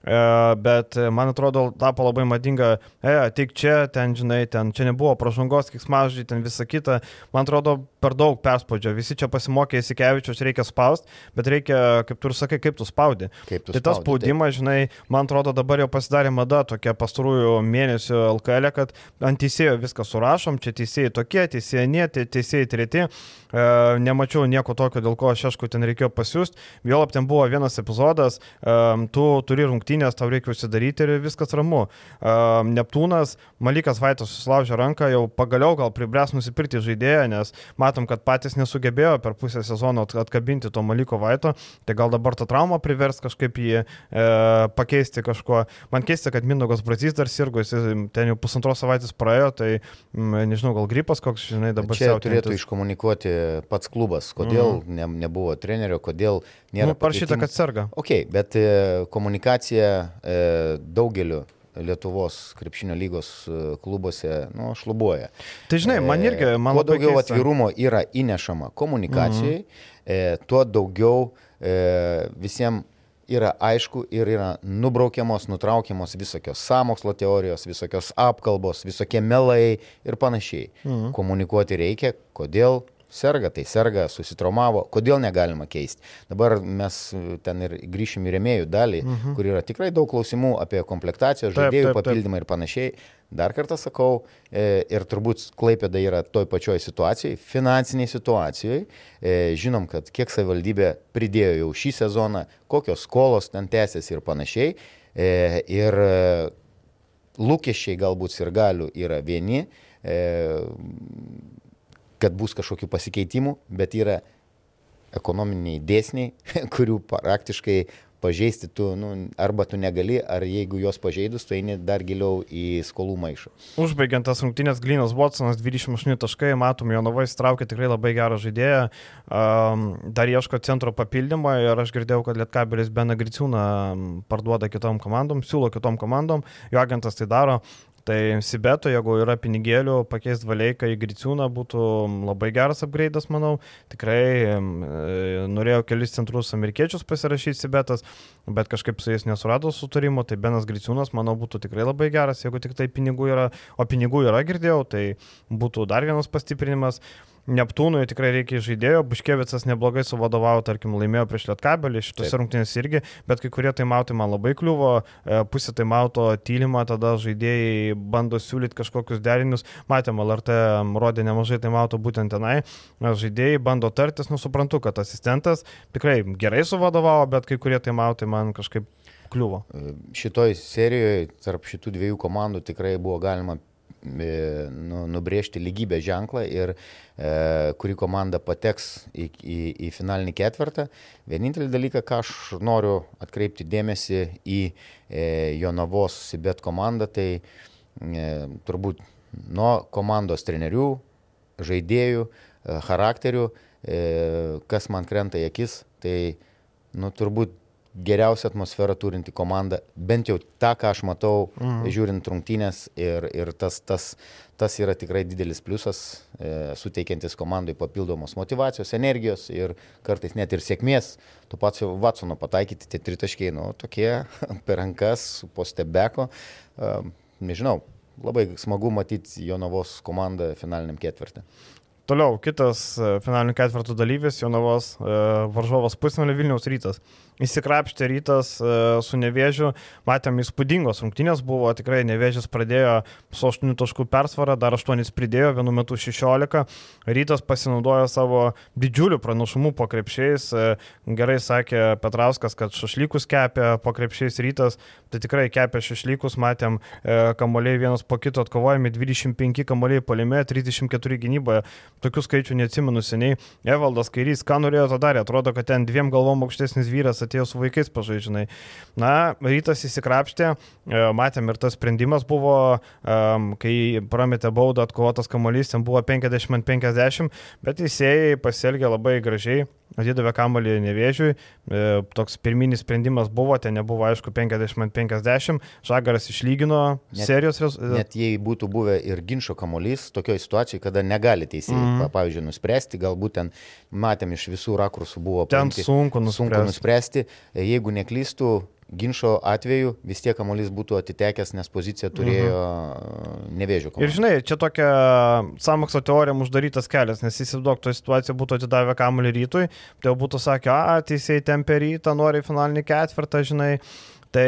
Bet man atrodo, tapo labai madinga, e, tik čia, ten, žinai, ten, čia nebuvo pražangos, kiek smažiai, ten visa kita. Man atrodo, per daug perspaudžio. Visi čia pasimokė įsikevičius, reikia spausti, bet reikia, kaip tu ir sakai, kaip tu spaudi. Kaip tu tai tas spaudimas, taip. žinai, man atrodo, dabar jau pasidarė mada tokia pastarųjų mėnesių LKL, e, kad ant teisėjo viską surašom, čia teisėjai tokie, teisėjai ne, teisėjai treti. E, nemačiau nieko tokio, dėl ko aš aišku ten reikėjo pasiūsti. Vėlap ten buvo vienas epizodas, e, tu turi rungtynės, tau reikia užsidaryti ir viskas ramu. E, Neptūnas, Malikas Vaitas susilaužė ranką, jau pagaliau gal pribręs nusipirkti žaidėją, nes matom, kad patys nesugebėjo per pusę sezono atkabinti to Maliko Vaito, tai gal dabar tą traumą privers kažkaip jį e, pakeisti kažkuo. Man keista, kad Mindaugas Brazys dar sirgo, jis ten jau pusantros savaitės praėjo, tai m, nežinau, gal gripas koks, žinai, dabar. Čia turėtų iškomunikuoti pats klubas, kodėl mm. ne, nebuvo trenerio, kodėl nėra... Nu, parašyta, kad serga. Ok, bet e, komunikacija e, daugeliu Lietuvos krepšinio lygos e, klubuose nu, šlubuoja. Tai žinai, man irgi, man kuo daugiau keista. atvirumo yra įnešama komunikacijai, mm. e, tuo daugiau visiems yra aišku ir yra nubraukiamos, nutraukiamos visokios samokslo teorijos, visokios apkalbos, visokie melai ir panašiai. Mhm. Komunikuoti reikia, kodėl serga, tai serga, susitraumavo, kodėl negalima keisti. Dabar mes e, ten ir grįšim į remėjų dalį, uh mhm. -huh. kur yra tikrai daug klausimų apie komplektaciją, žaidėjų papildymą ir panašiai. Dar kartą sakau, e, ir turbūt Klaipėda yra toj pačioj situacijai, finansiniai situacijai. E, žinom, kad kiek savivaldybė pridėjo jau šį sezoną, kokios skolos ten tęsiasi ir panašiai. Ir lūkesčiai galbūt ir galių yra vieni kad bus kažkokių pasikeitimų, bet yra ekonominiai dėsniai, <laughs> kurių praktiškai pažeisti tu, nu, arba tu negali, ar jeigu juos pažeidus, tu eini dar giliau į skolų maišą. Užbaigiant tas rungtynės, Glinas Watsonas 28 taškai, matom, jo navai įstraukė tikrai labai gerą žaidėją, um, dar ieško centro papildymo ir aš girdėjau, kad Lietkabelis Beną Griciūną parduoda kitom komandom, siūlo kitom komandom, jo agentas tai daro. Tai Sibeto, jeigu yra pinigėlių, pakeisti Valeiką į Griciūną būtų labai geras upgrade'as, manau. Tikrai e, norėjau kelis centrus amerikiečius pasirašyti Sibetas, bet kažkaip su jais nesurado sutarimo, tai Benas Griciūnas, manau, būtų tikrai labai geras, jeigu tik tai pinigų yra, o pinigų yra girdėjau, tai būtų dar vienas pastiprinimas. Neptūnui tikrai reikia žaidėjo, Buškevicas neblogai suvadovavo, tarkim, laimėjo prieš Lietkabelį, šitos rungtynės irgi, bet kai kurie taimautai man labai kliuvo, e, pusė taimauto tylimą, tada žaidėjai bando siūlyti kažkokius derinius, matėm, LRT rodė nemažai taimauto būtent tenai, žaidėjai bando tartis, nusuprantu, kad asistentas tikrai gerai suvadovavo, bet kai kurie taimautai man kažkaip kliuvo. E, šitoj serijoje tarp šitų dviejų komandų tikrai buvo galima E, nu, nubrėžti lygybės ženklą ir e, kuri komanda pateks į, į, į finalinį ketvirtą. Vienintelį dalyką, ką aš noriu atkreipti dėmesį į e, Jonavos Sibet komandą, tai e, turbūt nuo komandos trenerių, žaidėjų, e, charakterių, e, kas man krenta į akis, tai nu, turbūt geriausią atmosferą turinti komanda, bent jau tą, ką aš matau, mhm. žiūrint rungtynės ir, ir tas, tas, tas yra tikrai didelis pliusas, e, suteikiantis komandai papildomos motivacijos, energijos ir kartais net ir sėkmės. Tu pats jau Vatsono pataikyti tie tritaškiai, nu, tokie <laughs> per rankas, po stebeko, e, nežinau, labai smagu matyti Jonavos komandą finaliniam ketvirtį. Toliau, kitas e, finalinių ketvirtų dalyvis, Jonavos e, varžovas pusnulio Vilniaus rytas. Įsikrapštė rytas e, su nevėžiu, matėm įspūdingos rungtynės buvo, tikrai nevėžis pradėjo su 8 taškų persvarą, dar 8 pridėjo, vienu metu 16. Rytas pasinaudojo savo didžiulių pranašumų po krepšiais. Gerai sakė Petrauskas, kad šašlykus kepė po krepšiais rytas, tai tikrai kepė šašlykus, matėm kamoliai vienas po kito atkovojami, 25 kamoliai palime, 34 gynyboje tokių skaičių neatsimenu seniai. Evaldas Kairys, ką norėjo to darė, atrodo, kad ten dviem galvom aukštesnis vyras atėjo su vaikais pažaidžinai. Na, rytas įsikrapštė, e, matėm ir tas sprendimas buvo, kai prametė baudą atkovotas kamuolys, ten buvo 50 ant 50, bet teisėjai pasielgė labai gražiai atidavė kamalį nevėžiui, e, toks pirminis sprendimas buvo, ten nebuvo aišku 50-50, Žagaras išlygino net, serijos rezultatą. Net jei būtų buvę ir ginčio kamuolys, tokioje situacijoje, kada negali teisėjai, mm -hmm. pavyzdžiui, nuspręsti, galbūt ten matėm iš visų rakursų buvo ten sunku nuspręsti. sunku nuspręsti, jeigu neklystų, ginčio atveju vis tiek kamuolys būtų atitekęs, nes poziciją turėjo mhm. nevėžio komanda. Ir žinai, čia tokia samokslo teorija uždarytas kelias, nes įsivaizduok, toje situacijoje būtų atidavę kamuolį rytui, tai jau būtų sakę, a, teisėjai tempė rytą, nori finalinį ketvirtą, žinai. Tai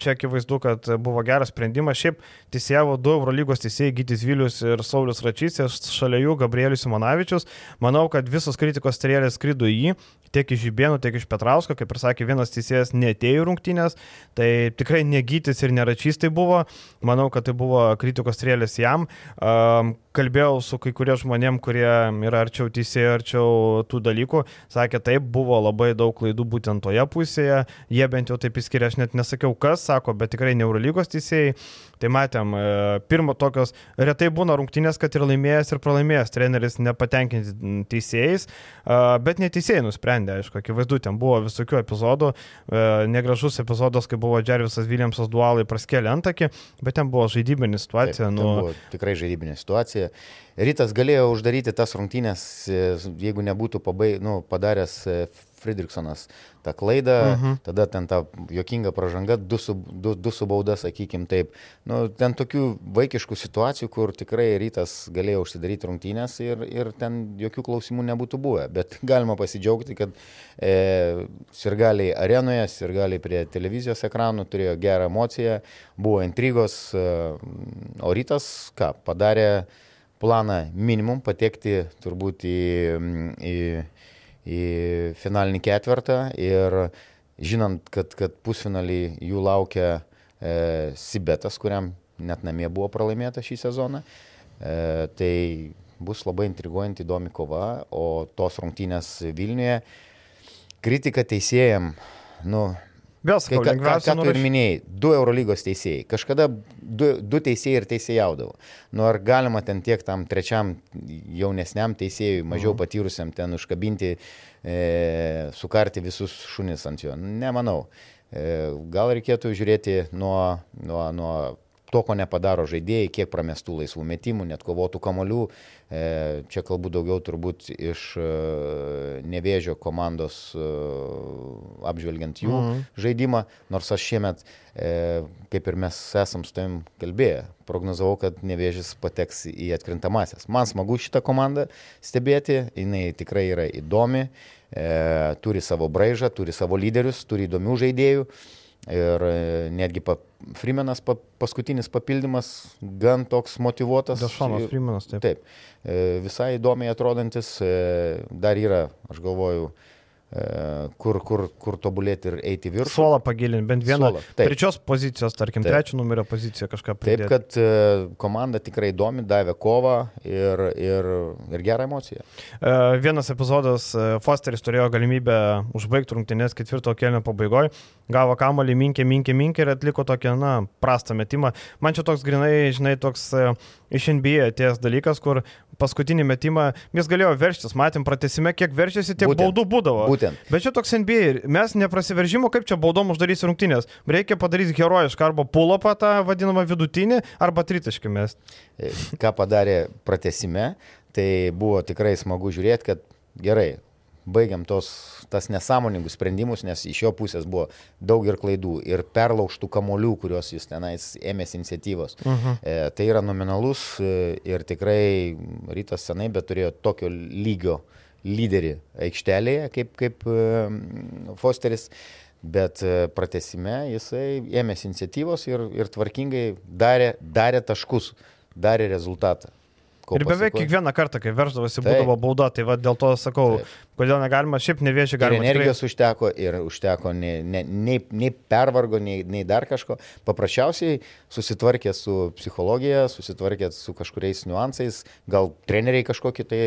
čia akivaizdu, kad buvo geras sprendimas. Šiaip teisėjavo du Eurolygos teisėjai Gytis Vilius ir Saulis Račys, šalia jų Gabrielius Simonavičius. Manau, kad visos kritikos strėlės skrido į jį, tiek iš Žibėnų, tiek iš Petrausko, kaip ir sakė, vienas teisėjas netėjo rungtynės, tai tikrai negytis ir neračys tai buvo, manau, kad tai buvo kritikos strėlės jam. Um, kalbėjau su kai kurie žmonėm, kurie yra arčiau teisėjų, arčiau tų dalykų, sakė, taip, buvo labai daug klaidų būtent toje pusėje, jie bent jau taip įskiria, aš net nesakiau kas, sako, bet tikrai Neurolygos teisėjai. Tai matėm, e, pirmo tokios, retai būna rungtynės, kad ir laimėjęs, ir pralaimėjęs treneris nepatenkinti teisėjais, e, bet neteisėjai nusprendė, aišku, akivaizdu, ten buvo visokių epizodų, e, negražus epizodas, kai buvo Džervisas Viljamsas dualai praskėlė antakį, bet ten buvo žaidybinė situacija. Taip, nu... buvo tikrai žaidybinė situacija. Rytas galėjo uždaryti tas rungtynės, jeigu nebūtų pabai, nu, padaręs Friedrichsonas tą klaidą, uh mhm. -huh. tada ten ta jokinga pažanga, du su, du, du su bauda, sakykim taip. Nu, ten tokių vaikiškų situacijų, kur tikrai rytas galėjo užsidaryti rungtynės ir, ir ten jokių klausimų nebūtų buvę. Bet <laughs> galima pasidžiaugti, kad e, sirgaliai arenoje, sirgaliai prie televizijos ekranų turėjo gerą emociją, buvo intrigos, e, o rytas ką padarė planą minimum patekti turbūt į, į į finalinį ketvirtą ir žinant, kad, kad pusfinalį jų laukia e, Sibetas, kuriam net namie buvo pralaimėta šį sezoną, e, tai bus labai intriguojanti įdomi kova, o tos rungtynės Vilniuje kritika teisėjam, nu, Vėl sakau, ką, ką, ką tu ir minėjai, du Eurolygos teisėjai. Kažkada du, du teisėjai ir teisėjaudavo. Nu ar galima ten tiek tam trečiam jaunesniam teisėjui, mažiau mhm. patyrusiam ten užkabinti, e, sukarti visus šunis ant jo? Nemanau. E, gal reikėtų žiūrėti nuo, nuo, nuo to, ko nepadaro žaidėjai, kiek pramestų laisvų metimų, net kovotų kamolių. E, čia kalbu daugiau turbūt iš e, nevėžio komandos e, apžvelgiant jų mhm. žaidimą, nors aš šiemet, kaip ir mes esam su tavim kalbėję, prognozavau, kad nevėžis pateks į atkrintamasias. Man smagu šitą komandą stebėti, jinai tikrai yra įdomi, turi savo braižą, turi savo lyderius, turi įdomių žaidėjų. Ir netgi pa, Freemanas pa, paskutinis papildymas, gan toks motivuotas. Dešonas Freemanas, taip. Taip, e, visai įdomiai atrodantis, e, dar yra, aš galvoju, E, kur, kur, kur tobulėti ir eiti viršų. Suolą pagilinti, bent vieną. Trečios pozicijos, tarkim, taip. trečio numerio poziciją kažką pridėti. Taip, kad e, komanda tikrai įdomi, davė kovą ir, ir, ir gerą emociją. E, vienas epizodas, Fosteris turėjo galimybę užbaigti rungtynės ketvirto kelio pabaigoje, gavo kamalį, minkė, minkė, minkė ir atliko tokią, na, prastą metimą. Man čia toks grinai, žinai, toks iš NBA atėjęs dalykas, kur paskutinį metimą jis galėjo verštis, matėm pratesime, kiek verčiasi, tiek būtent, baudų būdavo. Būtent. Bet čia toks NBA, mes neprasiveržimo, kaip čia baudom uždarys rungtynės. Reikia padaryti herojišką arba pulopą tą vadinamą vidutinį, arba. E, ką padarė pratesime, tai buvo tikrai smagu žiūrėti, kad gerai, baigiam tos, tas nesąmoningus sprendimus, nes iš jo pusės buvo daug ir klaidų, ir perlaužtų kamolių, kuriuos jis tenais ėmėsi iniciatyvos. Uh mhm. -huh. e, tai yra nominalus e, ir tikrai rytas senai, bet turėjo tokio lygio lyderį aikštelėje, kaip, kaip e, Fosteris. Bet e, pratesime jisai ėmėsi iniciatyvos ir, ir tvarkingai darė, darė taškus, darė rezultatą. Ir beveik kiekvieną kartą, kai verždavosi, būdavo bauda, tai va, dėl to sakau, Taip. kodėl negalima, šiaip neviešiai galima. Ir energijos tikrai... užteko ir užteko nei, nei, nei, pervargo, nei, nei dar kažko. Paprasčiausiai susitvarkė su psichologija, susitvarkė su kažkuriais niuansais, gal treneriai kažkokį tai,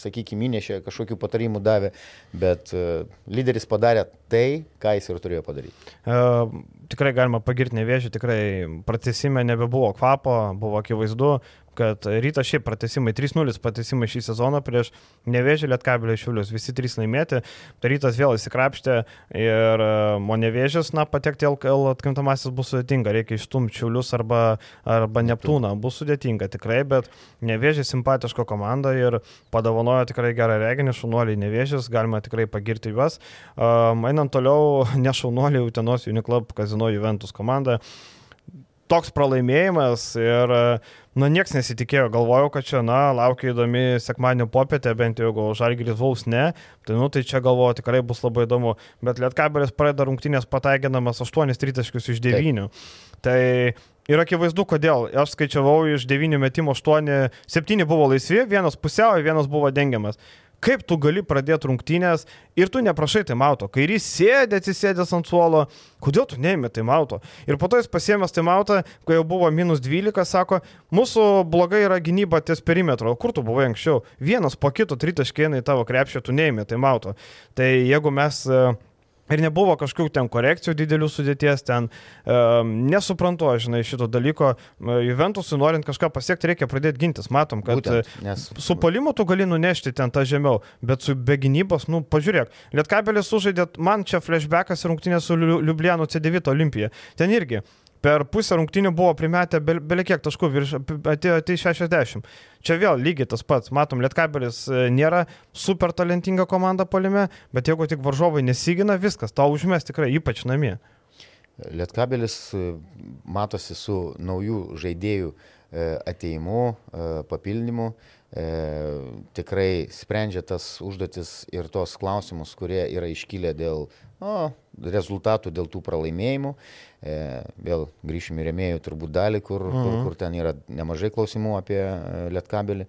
sakykime, įnešė, kažkokių patarimų davė, bet uh, lyderis padarė tai, ką jis ir turėjo padaryti. Uh, tikrai galima pagirti nevėžį, tikrai pratesime nebebuvo kvapo, buvo akivaizdu, kad rytas šiaip pratesimai 3-0 pratesimai šį sezoną prieš Nevežį Lietkabelį Šiulius, visi trys laimėti, tai rytas vėl įsikrapštė ir o Nevežis, na, patekti LKL atkrintamasis bus sudėtinga, reikia išstumti Šiulius arba, arba Neptūną, bus sudėtinga tikrai, bet Nevežis simpatiško komanda ir padovanojo tikrai gerą reginį, šaunuoliai Nevežis, galima tikrai pagirti juos. Um, einant toliau, <laughs> ne šaunuoliai Utenos Uniklub Kazino Juventus komanda toks pralaimėjimas ir, nu, nieks nesitikėjo, galvojau, kad čia, na, laukia įdomi sekmadienio popietė, bent jau jeigu Žalgiris Vaus ne, tai, nu, tai čia galvoju, tikrai bus labai įdomu, bet Lietkabelis pradeda rungtynės pataiginamas 8 tritaškius iš 9. Taip. Tai Ir akivaizdu, kodėl. Aš skaičiavau iš 9 metimų 8, 7 buvo laisvi, vienas pusiau, vienas buvo dengiamas kaip tu gali pradėti rungtynės ir tu neprašai taimauto. Kairys sėdė, atsisėdęs ant suolo, kodėl tu neėmė taimauto? Ir po to jis pasiemęs taimautą, kai jau buvo minus 12, sako, mūsų blogai yra gynyba ties perimetro. Kur tu buvai anksčiau? Vienas po kito tritaškėnai tavo krepšio, tu neėmė taimauto. Tai jeigu mes uh, Ir nebuvo kažkokių ten korekcijų didelių sudėties, ten um, nesuprantu, aš žinai, šito dalyko. Juventusui norint kažką pasiekti, reikia pradėti gintis. Matom, kad Būtent, nes... su polimu tu gali nunešti ten tą žemiau, bet su be gynybos, nu, pažiūrėk, Lietkabelis sužaidė, man čia flashbackas rungtynės su Liubliano C9 Olimpija. Ten irgi per pusę rungtynių buvo primetę belekiek taškų, virš, atėjo tai 60. Čia vėl lygiai tas pats. Matom, Lietkabelis e, nėra super talentinga komanda polime, bet jeigu tik varžovai nesigina, viskas, tau užmės tikrai, ypač namie. Lietkabelis e, matosi su naujų žaidėjų e, ateimu, papildymu. Tikrai sprendžia tas užduotis ir tos klausimus, kurie yra iškilę dėl o, rezultatų, dėl tų pralaimėjimų. E, vėl grįšim į remėjų turbūt dalį, kur, mhm. kur, kur ten yra nemažai klausimų apie e, Lietkabelį.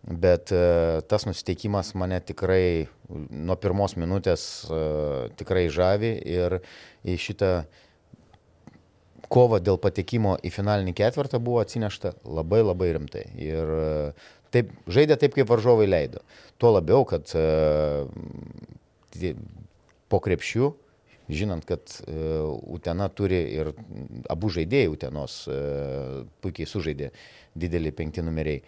Bet e, tas nusiteikimas mane tikrai nuo pirmos minutės e, tikrai žavi ir į šitą kova dėl patekimo į finalinį ketvirtą buvo atsinešta labai labai rimtai. Ir e, taip, žaidė taip, kaip varžovai leido. Tuo labiau, kad uh, po krepšių, žinant, kad uh, Utena turi ir abu žaidėjai Utenos uh, puikiai sužaidė didelį penkti numeriai.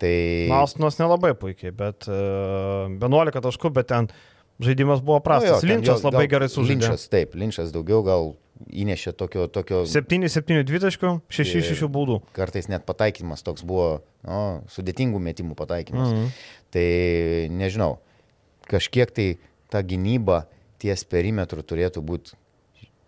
Tai... Malstinos nelabai puikiai, bet uh, 11 taškų, bet ten žaidimas buvo prastas. No, jo, Linčas jo, labai gerai sužaidė. Linčas, taip, Linčas daugiau gal įnešė tokio... tokio 7-7 dvitaškių, 6-6 baudų. Kartais net pataikymas toks buvo, no, sudėtingų metimų pataikymas. Mm -hmm. Tai nežinau, kažkiek tai ta gynyba ties perimetru turėtų būti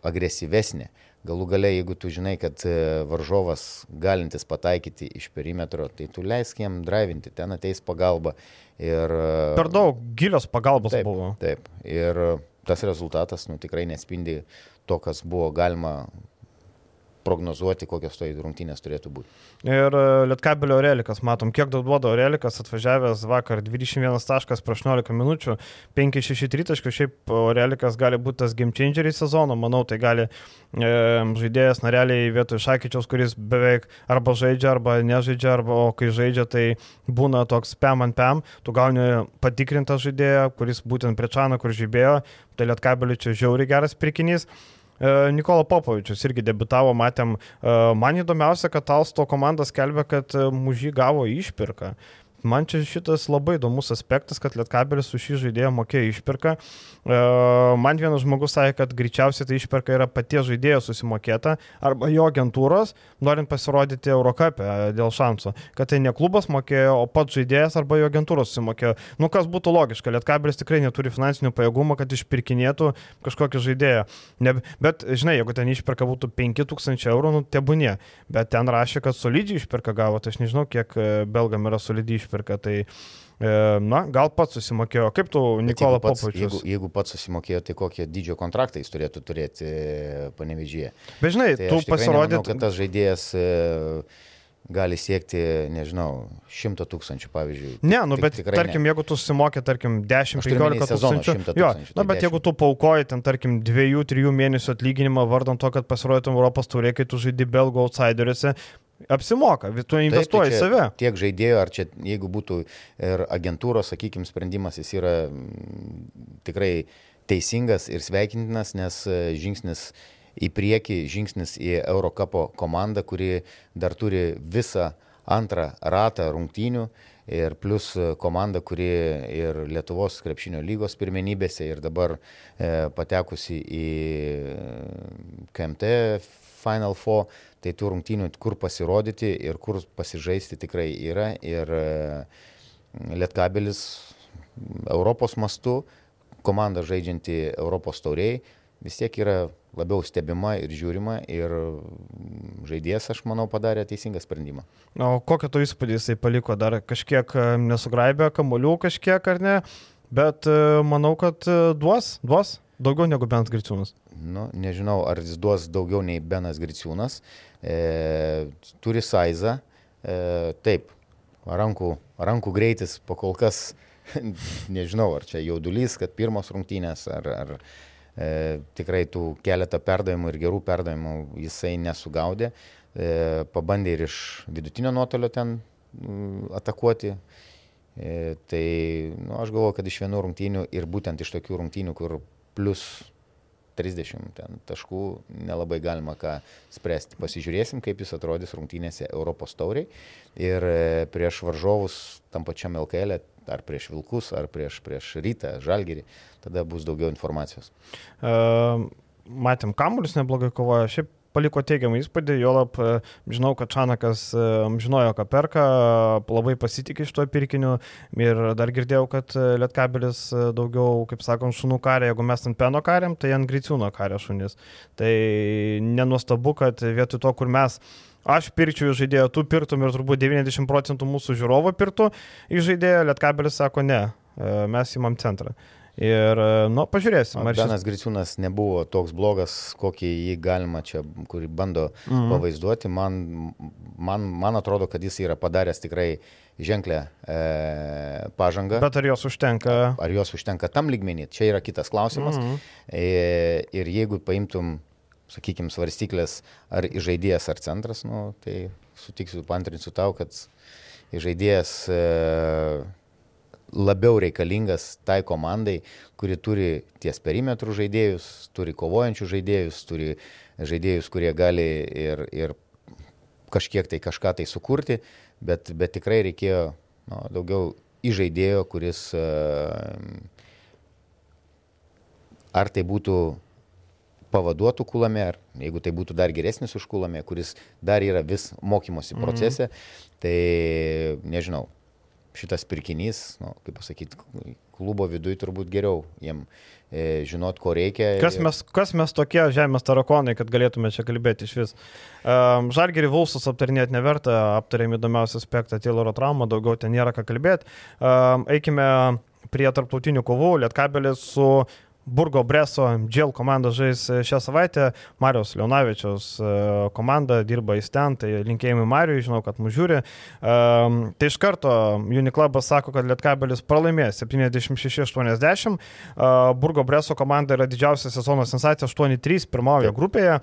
agresyvesnė. Galų gale, jeigu tu žinai, kad e, varžovas galintis pataikyti iš perimetro, tai tu leisk jam drivinti, ten ateis pagalba. Ir, e, per daug gilios pagalbos taip, buvo. Taip. Ir tas rezultatas nu, tikrai nespindi to, kas buvo galima prognozuoti, kokios to rungtynės turėtų būti. Ir e, Lietkabelio Relikas, matom, kiek daug duoda Relikas, atvažiavęs vakar 21 taškas prieš 18 minučių, 5-6 tritaškių, šiaip Relikas gali būti tas game changeris sezono, manau, tai gali e, žaidėjas nareliai vietoj Šakyčiaus, kuris beveik arba žaidžia, arba nežaidžia, arba o kai žaidžia, tai būna toks pam ant pam, tu gauni patikrintą žaidėją, kuris būtent prie Čano, kur žaidėjo, tai Lietkabelio čia žiauriai geras pirkinys. E, Nikola Popovičius irgi debitavo, matėm. E, man įdomiausia, kad Alsto komanda skelbia, kad e, mužį gavo išpirką. Man čia šitas labai įdomus aspektas, kad Lietkabelis su šį žaidėją mokėjo išpirką. E, man vienas žmogus sakė, kad greičiausiai tai išpirka yra paties žaidėjo susimokėta arba jo agentūros, norint pasirodyti Eurocapė dėl šansų. Kad tai ne klubas mokėjo, o pats žaidėjas arba jo agentūros susimokėjo. Nu, kas būtų logiška, Lietkabelis tikrai neturi finansinių pajėgumų, kad išpirkinėtų kažkokį žaidėją. Ne, bet, žinai, jeigu ten išpirka būtų 5000 eurų, nu, tebūnie. Bet ten rašė, kad solidžiai išpirka gavo, tai aš nežinau, kiek e, belgam yra solidžiai išpirka išpirka. Tai, e, na, gal pats susimokėjo. Kaip tu, Nikola Popovičius? Jeigu, jeigu pats susimokėjo, tai kokie dydžio kontraktai jis turėtų turėti e, panevežyje. Bet žinai, tai tu pasirodė. Kad tas žaidėjas e, gali siekti, nežinau, šimto tūkstančių, pavyzdžiui. Ne, nu, bet tarkim, ne. jeigu tu susimokė, tarkim, 10-15 tūkstančių. Jo, na, tai bet 10. jeigu tu paukoji ten, tarkim, 2-3 mėnesių atlyginimą vardant to, kad pasirodytum Europos turė, kai tu žaidži belgų outsideriuose, Apsimoka, tu investuoji tai į save. Tiek žaidėjų, ar čia jeigu būtų ir agentūros, sakykime, sprendimas, jis yra mm, tikrai teisingas ir sveikintinas, nes e, žingsnis į priekį, žingsnis į Eurocapo komandą, kuri dar turi visą antrą ratą rungtynių ir plus komanda, kuri ir Lietuvos krepšinio lygos pirmenybėse ir dabar e, patekusi į KMT Final Four, tai tų rungtynių, kur pasirodyti ir kur pasižaisti tikrai yra. Ir e, Lietkabelis Europos mastu, komanda žaidžianti Europos tauriai, vis tiek yra labiau stebima ir žiūrima ir žaidėjas, aš manau, padarė teisingą sprendimą. O kokią to įspūdį jisai paliko, dar kažkiek e, nesugraibė kamolių kažkiek ar ne, bet e, manau, kad duos, duos daugiau negu Benas Griciūnas. Nu, nežinau, ar jis duos daugiau nei Benas Griciūnas. E, turi saizą, e, taip, rankų, rankų greitis po kol kas, <laughs> nežinau, ar čia jaudulys, kad pirmos rungtynės, ar, ar e, tikrai tų keletą perdavimų ir gerų perdavimų jisai nesugaudė. E, pabandė ir iš vidutinio nuotolio ten m, atakuoti. E, tai nu, aš galvoju, kad iš vienų rungtynių ir būtent iš tokių rungtynių, kur plus 30 ten, taškų nelabai galima ką spręsti. Pasižiūrėsim, kaip jis atrodys rungtynėse Europos tauriai ir e, prieš varžovus tam pačiam LKL, e, ar prieš Vilkus, ar prieš, prieš Rytą, Žalgirį, tada bus daugiau informacijos. Uh, matėm, kamuolius neblogai kovojo, šiaip paliko teigiamą įspūdį, jo lab, žinau, kad Čanakas žinojo, ką perka, labai pasitikė šito pirkiniu ir dar girdėjau, kad Lietkabelis daugiau, kaip sakom, šunų karė, jeigu mes ant peno karėm, tai ant griciūno karė šunys. Tai nenuostabu, kad vietoj to, kur mes aš pirčiau į žaidėją, tu pirtum ir turbūt 90 procentų mūsų žiūrovo pirtų į žaidėją, Lietkabelis sako ne, mes įmam centrą. Ir, nu, pažiūrėsim. Ar Benas šis... Griciūnas nebuvo toks blogas, kokį jį galima čia, kurį bando mm -hmm. pavaizduoti. Man, man, man atrodo, kad jis yra padaręs tikrai ženklę e, pažangą. Bet ar jos užtenka? Ar jos užtenka tam lygmenį? Čia yra kitas klausimas. Mm -hmm. e, ir jeigu paimtum, sakykime, svarstyklės, ar žaidėjas, ar centras, nu, tai sutiksiu, pantrinsiu tau, kad žaidėjas e, labiau reikalingas tai komandai, kuri turi ties perimetrų žaidėjus, turi kovojančių žaidėjus, turi žaidėjus, kurie gali ir, ir kažkiek tai kažką tai sukurti, bet, bet tikrai reikėjo nu, daugiau įžaidėjo, kuris ar tai būtų pavaduotų kulame, ar jeigu tai būtų dar geresnis už kulame, kuris dar yra vis mokymosi mhm. procese, mm -hmm. tai nežinau, šitas pirkinys, nu, kaip pasakyti, klubo viduje turbūt geriau jiem e, žinot, ko reikia. Kas mes, kas mes tokie žemės tarakonai, kad galėtume čia kalbėti iš vis. Um, Žalgerį Vulsus aptarinėti neverta, aptarėm įdomiausią aspektą Tayloro traumą, daugiau ten nėra ką kalbėti. Um, eikime prie tarptautinių kovų, Lietkabelis su Burgo Breso Džel komanda žais šią savaitę, Marijos Leonavičiaus e, komanda dirba į ten, tai linkėjimai Marijui, žinau, kad mūsų žiūri. Um, tai iš karto Uniklubas sako, kad Lietkabelis pralaimės 76-80, uh, Burgo Breso komanda yra didžiausia sezono sensacija 8-3 pirmojo grupėje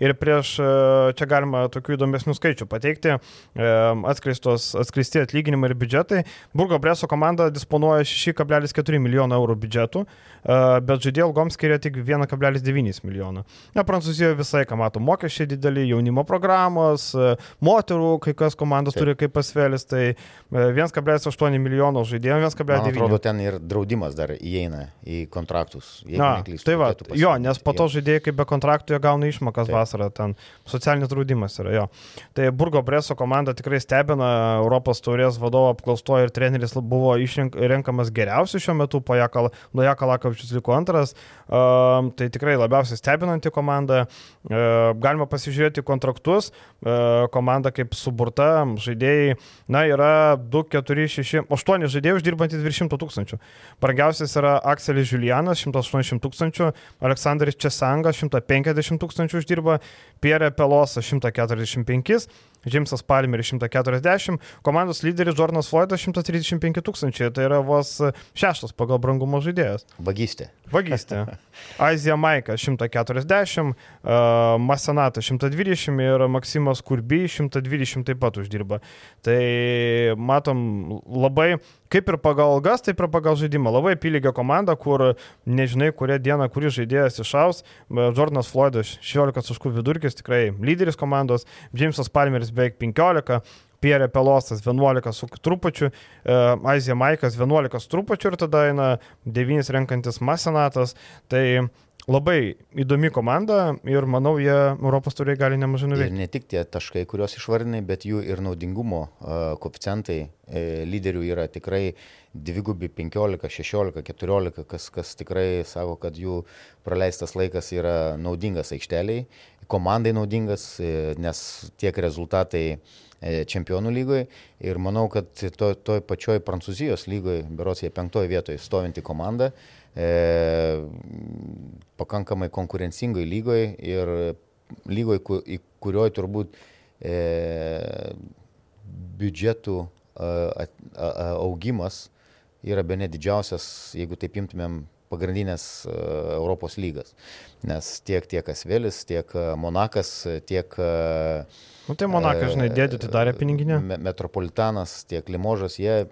ir prieš uh, čia galima tokių įdomesnių skaičių pateikti, uh, atskleisti atlyginimai ir biudžetai. Burgo Breso komanda disponuoja 6,4 milijono eurų biudžetų, uh, bet žaidėjų algoms skiria tik 1,9 milijono. Na, Prancūzijoje visai, ką mato, mokesčiai dideli, jaunimo programos, e, moterų, kai kas komandos Taip. turi kaip pasvėlis, tai 1,8 e, milijono žaidėjų, 1,9. Atrodo, ten ir draudimas dar įeina į kontraktus. Na, neklystu, tai va, jo, nes po to žaidėjai kaip be kontraktų jie gauna išmokas Taip. Vasarą, ten socialinis draudimas yra jo. Tai Burgo Breso komanda tikrai stebina, Europos taurės vadovo apklaustoje ir treneris buvo išrenkamas geriausiu šiuo metu, po Jakalakavičius liko antras Žalgiris, tai tikrai labiausiai stebinanti komanda. Galima pasižiūrėti kontraktus, komanda kaip suburta, žaidėjai, na, yra 2, 4, 6, 8 žaidėjai uždirbantys virš 100 tūkstančių. Brangiausias yra Akselis Julianas, 180 tūkstančių, Aleksandris Česangas, 150 tūkstančių uždirba, Pierre Pelosas, 145 Džimsas Palmeris 140, komandos lyderis Jordanas Floydas 135 tūkstančiai, tai yra vos šeštas pagal brangumo žaidėjas. Vagystė. Vagystė. <laughs> Azija Maika 140, uh, Masenata 120 ir Maksimas Kurby 120 taip pat uždirba. Tai matom labai kaip ir pagal algas, taip ir pagal žaidimą. Labai apylygio komanda, kur nežinai, kurią dieną, kuris žaidėjas išaus. Jordanas Floydas 16 taškų vidurkis, tikrai lyderis komandos. Jamesas Palmeris beveik 15. Pierre Pelosas 11 su trupučiu, Aizija Maikas 11 su trupučiu ir tada eina 9 renkantis Masenatas. Tai labai įdomi komanda ir manau, jie Europos turiai gali nemažai nuveikti. Ir ne tik tie taškai, kuriuos išvardinai, bet jų ir naudingumo uh, koficijantai e, lyderių yra tikrai dvigubi 15, 16, 14, kas, kas tikrai sako, kad jų praleistas laikas yra naudingas aikšteliai, komandai naudingas, e, nes tiek rezultatai e, čempionų lygoje ir manau, kad to, toj pačioj Prancūzijos lygoje, beros jie penktoje vietoje stovinti komanda, e, pakankamai konkurencingai lygoje ir lygoje, į kurioje turbūt e, biudžetų augimas yra be ne didžiausias, jeigu taip imtumėm pagrindinės e, Europos lygas. Nes tiek tiek Asvelis, tiek e, Monakas, tiek... E, nu tai Monakas, žinai, dėdė atidarė piniginę. Metropolitanas, tiek Limožas, jie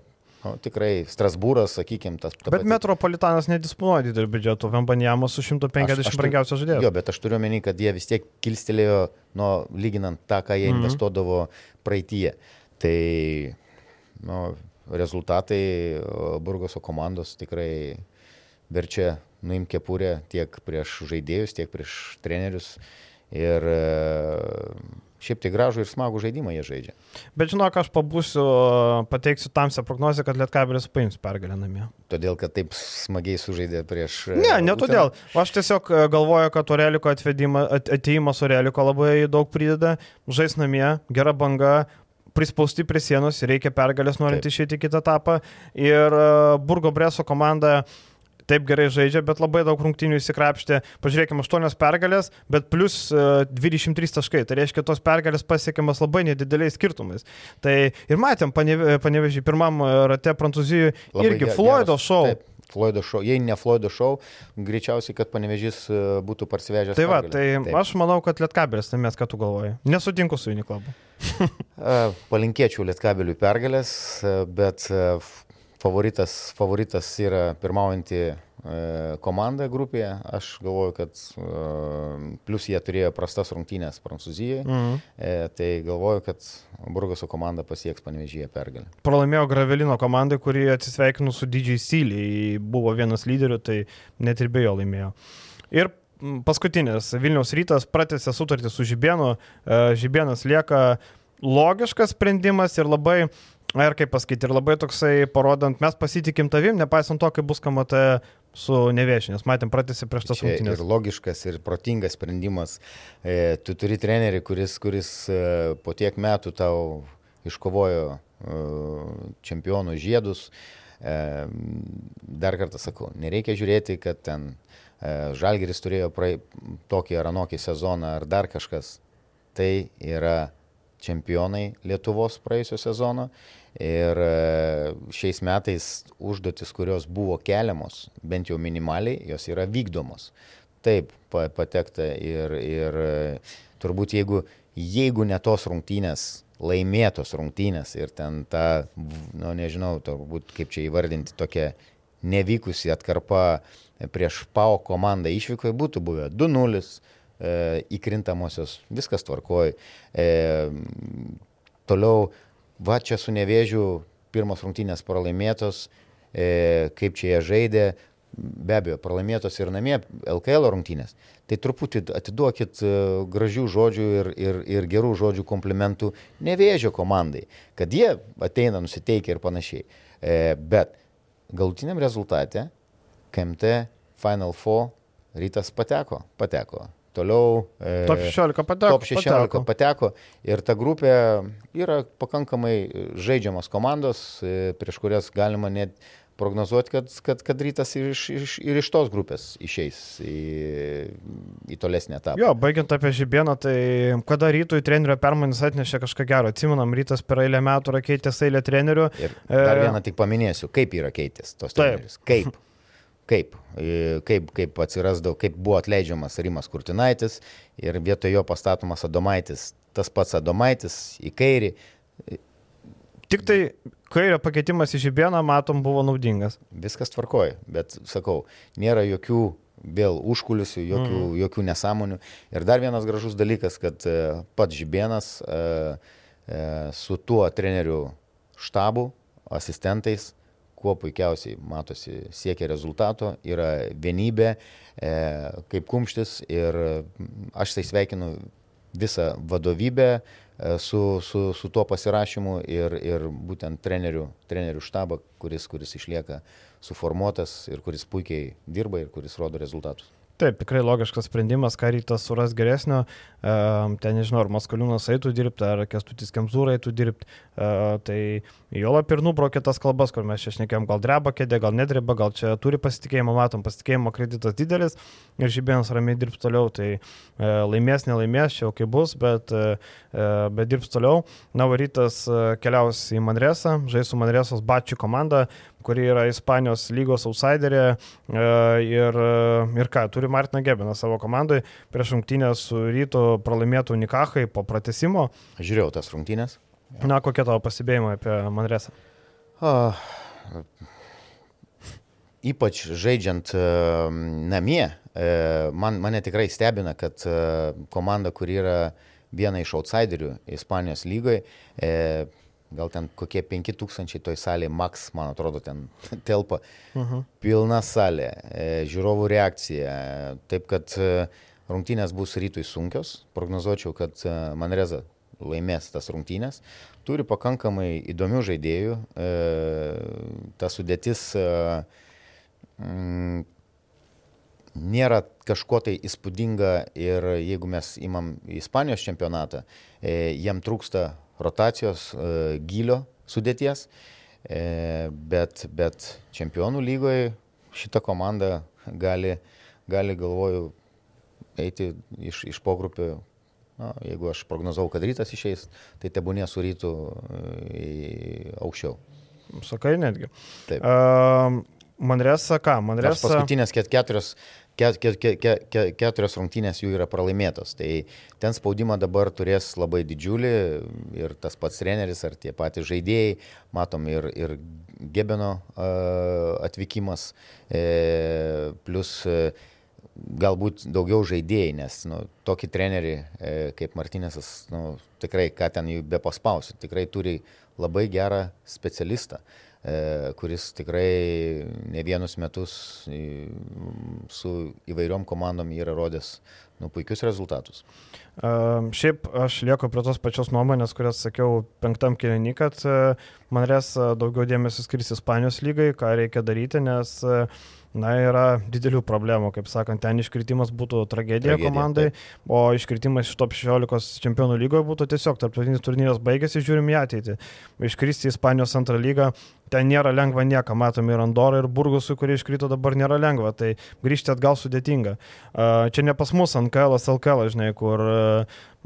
Nu, tikrai Strasbūras, sakykime, tas. Ta bet pati... Metropolitanas nedisponuoja dideliu biudžetu, Vembanjamas su 150 brangiausias žaidėjas. Jo, bet aš turiu menį, kad jie vis tiek kilstelėjo, nu, lyginant tą, ką jie mm -hmm. investuodavo praeitie. Tai, nu, rezultatai Burgoso komandos tikrai verčia nuimti kepurę tiek prieš žaidėjus, tiek prieš trenerius. Ir e, šiaip tai gražų ir smagų žaidimą jie žaidžia. Bet žinok, aš pabūsiu, pateiksiu tamsią prognozę, kad Lietkabelis paims pergalę namie. Todėl, kad taip smagiai sužaidė prieš... E, ne, ne todėl. Aš tiesiog e, galvoju, kad Oreliko atėjimas Oreliko labai daug prideda. Žais namie, gera banga, prispausti prie sienos, reikia pergalės norint Taip. išėti į kitą etapą. Ir Burgo Breso komanda uh, taip gerai žaidžia, bet labai daug rungtynių įsikrapštė. Pažiūrėkime, 8 pergalės, bet plus 23 e, taškai. Tai reiškia, tos pergalės pasiekiamas labai nedideliais skirtumais. Tai ir matėm, panevežiai, pirmam e, rate Prancūzijoje irgi Floydo šou. Taip. Floydo šou, jei ne Floydo šou, greičiausiai, kad panevežys e, būtų parsivežęs. Tai va, tai Taip. aš manau, kad Lietkabelis, tai mes ką tu galvoji. Nesutinku su Uniklabu. <laughs> Palinkėčiau Lietkabeliui pergalės, bet favoritas, favoritas yra pirmaujanti e, komanda grupėje. Aš galvoju, kad e, plus jie turėjo prastas rungtynės Prancūzijoje, mhm. E, tai galvoju, kad Burgoso komanda pasieks panevežyje pergalę. Pralaimėjo Gravelino komandai, kuri atsisveikino su didžiai Syliai, buvo vienas lyderių, tai net ir be jo laimėjo. Ir paskutinis, Vilniaus rytas pratęsė sutartį su Žibėnu, Žibėnas lieka logiškas sprendimas ir labai Ir kaip pasakyti, ir labai toksai parodant, mes pasitikim tavim, nepaisant to, kaip bus kamate su neviešiu, nes matėm pratęsi prieš tas rungtynės. Ir logiškas, ir protingas sprendimas. E, tu turi trenerį, kuris, kuris e, po tiek metų tau iškovojo e, čempionų žiedus. E, dar kartą sakau, nereikia žiūrėti, kad ten e, Žalgeris turėjo prae, tokį ar anokį sezoną ar dar kažkas. Tai yra čempionai Lietuvos praėjusio sezono. Ir e, šiais metais užduotis, kurios buvo keliamos, bent jau minimaliai, jos yra vykdomos. Taip, patekta ir, ir e, turbūt jeigu, jeigu ne tos rungtynės, laimėtos rungtynės ir ten ta, nu nežinau, turbūt kaip čia įvardinti, tokia nevykusi atkarpa prieš PAO komandą išvykoje būtų buvę 2-0, e, įkrintamosios, viskas tvarkoja. E, toliau, va čia su nevėžiu, pirmos rungtynės pralaimėtos, e, kaip čia jie žaidė, be abejo, pralaimėtos ir namie LKL rungtynės. Tai truputį atiduokit e, gražių žodžių ir, ir, ir gerų žodžių komplimentų nevėžio komandai, kad jie ateina nusiteikę ir panašiai. E, bet galutiniam rezultate KMT Final Four rytas pateko, pateko. Toliau. E, top 16 pateko. Top 16 pateko. pateko. Ir ta grupė yra pakankamai žaidžiamas komandos, e, prieš kurias galima net prognozuoti, kad, kad, kad rytas ir iš, iš, ir iš tos grupės išeis į, į tolesnį etapą. Jo, baigiant apie Žibieną, tai kada rytui trenerio permainis atnešė kažką gero, atsimenam, rytas per eilę metų yra keitęs eilę trenerių. Ir dar vieną tik paminėsiu, kaip yra keitęs tos trenerius. Kaip. Kaip, e, kaip, kaip atsirasdavo, kaip buvo atleidžiamas Rimas Kurtinaitis ir vietoj jo pastatomas Adomaitis, tas pats Adomaitis į kairį. Tik tai kairio pakeitimas į žibieną, matom, buvo naudingas. Viskas tvarkoja, bet sakau, nėra jokių vėl užkulisių, jokių, mm. jokių nesąmonių. Ir dar vienas gražus dalykas, kad e, pats žibienas uh, su tuo treneriu štabu, asistentais, kuo puikiausiai matosi siekia rezultato, yra vienybė, e, kaip kumštis ir aš tai sveikinu visą vadovybę e, su, su, su tuo pasirašymu ir, ir būtent trenerių, trenerių štabą, kuris, kuris išlieka suformuotas ir kuris puikiai dirba ir kuris rodo rezultatus. Taip, tikrai logiškas sprendimas, ką rytas suras geresnio. Ten nežinau, ar Maskaliūnas eitų dirbti, ar Kestutis Kemzūra eitų dirbti. Tai Jolap ir nubrokė tas kalbas, kur mes čia šnekėjom, gal dreba kėdė, gal nedreba, gal čia turi pasitikėjimą, matom, pasitikėjimo kreditas didelis ir Žibėnas ramiai dirbs toliau. Tai laimės, nelaimės, čia jau kaip bus, bet, bet dirbs toliau. Na, varytas keliaus į Manresą, žais su Manresos Bačių komanda kuri yra Ispanijos lygos outsiderė e, ir, ir ką, turi Martiną Gebiną savo komandai prieš rungtynę su ryto pralaimėtų Nikahai po pratesimo. Žiūrėjau tas rungtynės. Na, kokie tavo pasibėjimai apie Manresą? Uh, ypač žaidžiant uh, namie, uh, man, mane tikrai stebina, kad uh, komanda, kuri yra viena iš outsiderių Ispanijos lygoje, uh, gal ten kokie 5000 toj salėje, max, man atrodo, ten <laughs> telpa. Uh mhm. -huh. Pilna salė, žiūrovų reakcija. Taip kad e, rungtynės bus rytui sunkios. Prognozuočiau, kad e, Manreza laimės tas rungtynės. Turi pakankamai įdomių žaidėjų. Ta sudėtis mm, nėra kažko tai įspūdinga ir jeigu mes imam Ispanijos čempionatą, jam trūksta rotacijos e, gilio sudėties, e, bet, bet čempionų lygoje šita komanda gali, gali galvoju, eiti iš, iš pogrupių. Na, jeigu aš prognozavau, kad rytas išeis, tai tebūnė su rytu e, aukščiau. Sakai netgi. Taip. Uh, Manresa ką? Manresa. Paskutinės keturios ket, ket, ket, ket, keturios rungtynės jų yra pralaimėtos. Tai ten spaudimą dabar turės labai didžiulį ir tas pats treneris ar tie patys žaidėjai, matom ir, ir Gebeno uh, atvykimas, e, plus e, galbūt daugiau žaidėjai, nes nu, tokį trenerį e, kaip Martinėsas, nu, tikrai ką ten jų be paspausi, tikrai turi labai gerą specialistą. E, E, kuris tikrai ne vienus metus su įvairiom komandom yra rodęs nu, puikius rezultatus. Uh, šiaip aš lieku prie tos pačios nuomonės, kurias sakiau penktam kilinį, kad uh, manęs daugiau dėmesio skirs Ispanijos lygai, ką reikia daryti, nes uh, na, yra didelių problemų, kaip sakant, ten iškritimas būtų tragedija, tragedija komandai, taip. o iškritimas iš top 16 čempionų lygoje būtų tiesiog tarptautinis turnyras baigėsi, žiūrim į ateitį. Iškristi į Ispanijos antrą lygą, ten nėra lengva niekam, matome ir Andorą, ir Burgusui, kurie iškrito dabar nėra lengva, tai grįžti atgal sudėtinga. Čia ne pas mus NKL, LKL, žinai, kur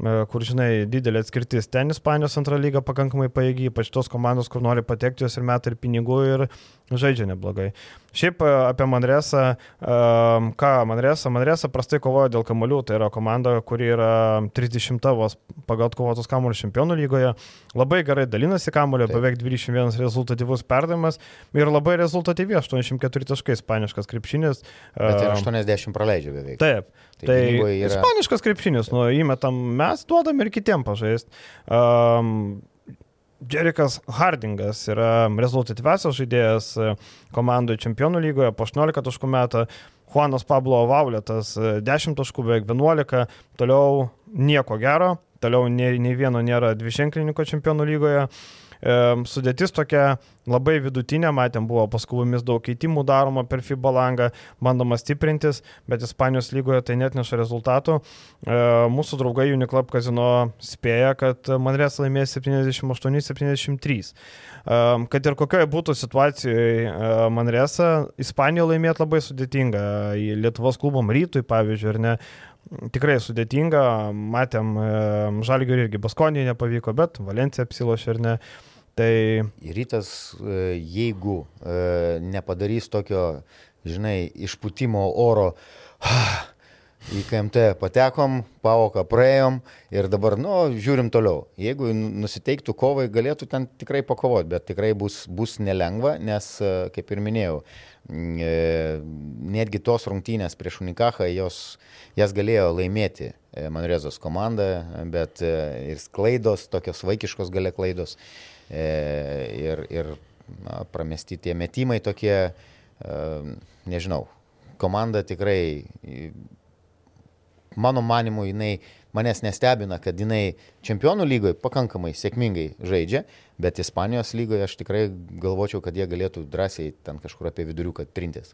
kur, žinai, didelė atskirtis. Ten Ispanijos antra lyga pakankamai paėgi, ypač tos komandos, kur nori patekti, jos ir meta ir pinigų ir žaidžia neblogai. Šiaip apie Manresą, ką Manresą, Manresą prastai kovoja dėl kamolių, tai yra komanda, kuri yra 30 vos pagal kovotus kamolių čempionų lygoje, labai gerai dalinasi kamoliu, beveik 21 rezultatyvus perdavimas ir labai rezultatyvi, 84 taškai ispaniškas krepšinis. Bet ir 80 praleidžia beveik. Taip. Tai, tai yra... ispaniškas krepšinis, nu, įmetam mes, duodam ir kitiem pažaist. Um, Jerikas Hardingas yra rezultatyviausias žaidėjas komandoje čempionų lygoje po 18 taškų metą. Juanas Pablo Vauletas 10 taškų, beveik 11, toliau nieko gero, toliau nei, nei vieno nėra dviženklininko čempionų lygoje. Uh, Sudėtis tokia labai vidutinė, matėm, buvo paskubomis daug keitimų daroma per FIBA langą, bandoma stiprintis, bet Ispanijos lygoje tai net neša rezultatų. Mūsų draugai Uniclub kazino spėja, kad Manrės laimės 78-73. Kad ir kokioje būtų situacijoje Manrėsa, Ispanijoje laimėti labai sudėtinga. Lietuvos klubom rytui, pavyzdžiui, ar ne, tikrai sudėtinga, matėm, Žalgiui irgi Baskonijai nepavyko, bet Valencija apsilošė ir ne. Tai rytas, e, jeigu e, nepadarys tokio, žinai, išputimo oro, <sighs> į KMT patekom, pavoką praėjom ir dabar, nu, žiūrim toliau. Jeigu nusiteiktų kovai, galėtų ten tikrai pakovoti, bet tikrai bus, bus nelengva, nes, e, kaip ir minėjau, e, netgi tos rungtynės prieš Unikachą, jos, jas galėjo laimėti e, Manrezos komanda, bet ir klaidos, tokios vaikiškos galia klaidos ir, ir na, pramesti tie metimai tokie, nežinau, komanda tikrai mano manimu, jinai manęs nestebina, kad jinai čempionų lygoje pakankamai sėkmingai žaidžia, bet Ispanijos lygoje aš tikrai galvočiau, kad jie galėtų drąsiai ten kažkur apie viduriuką trintis.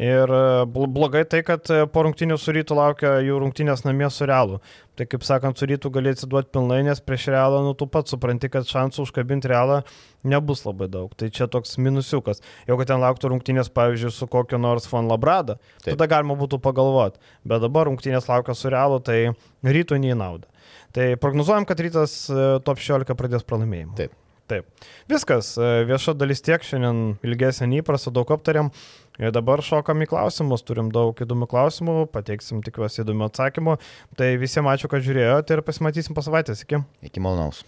Ir e, blogai tai, kad e, po rungtinių su rytų laukia jų rungtinės namie su realu. Tai kaip sakant, su rytų gali atsiduoti pilnai, nes prieš realą, nu tu pats supranti, kad šansų užkabinti realą nebus labai daug. Tai čia toks minusiukas. Jeigu ten lauktų rungtinės, pavyzdžiui, su kokiu nors Fon Labrada, Taip. tada galima būtų pagalvoti. Bet dabar rungtinės laukia su realu, tai rytų nei nauda. Tai prognozuojam, kad rytas e, top 16 pradės pralaimėjimą. Taip. Taip. Viskas, e, vieša dalis tiek, šiandien ilgesnė neįprasta, daug aptariam. Ir dabar šokam į klausimus, turim daug įdomių klausimų, pateiksim tikiuosi įdomių atsakymų. Tai visiems ačiū, kad žiūrėjote ir pasimatysim po savaitės. Iki. Iki malonaus.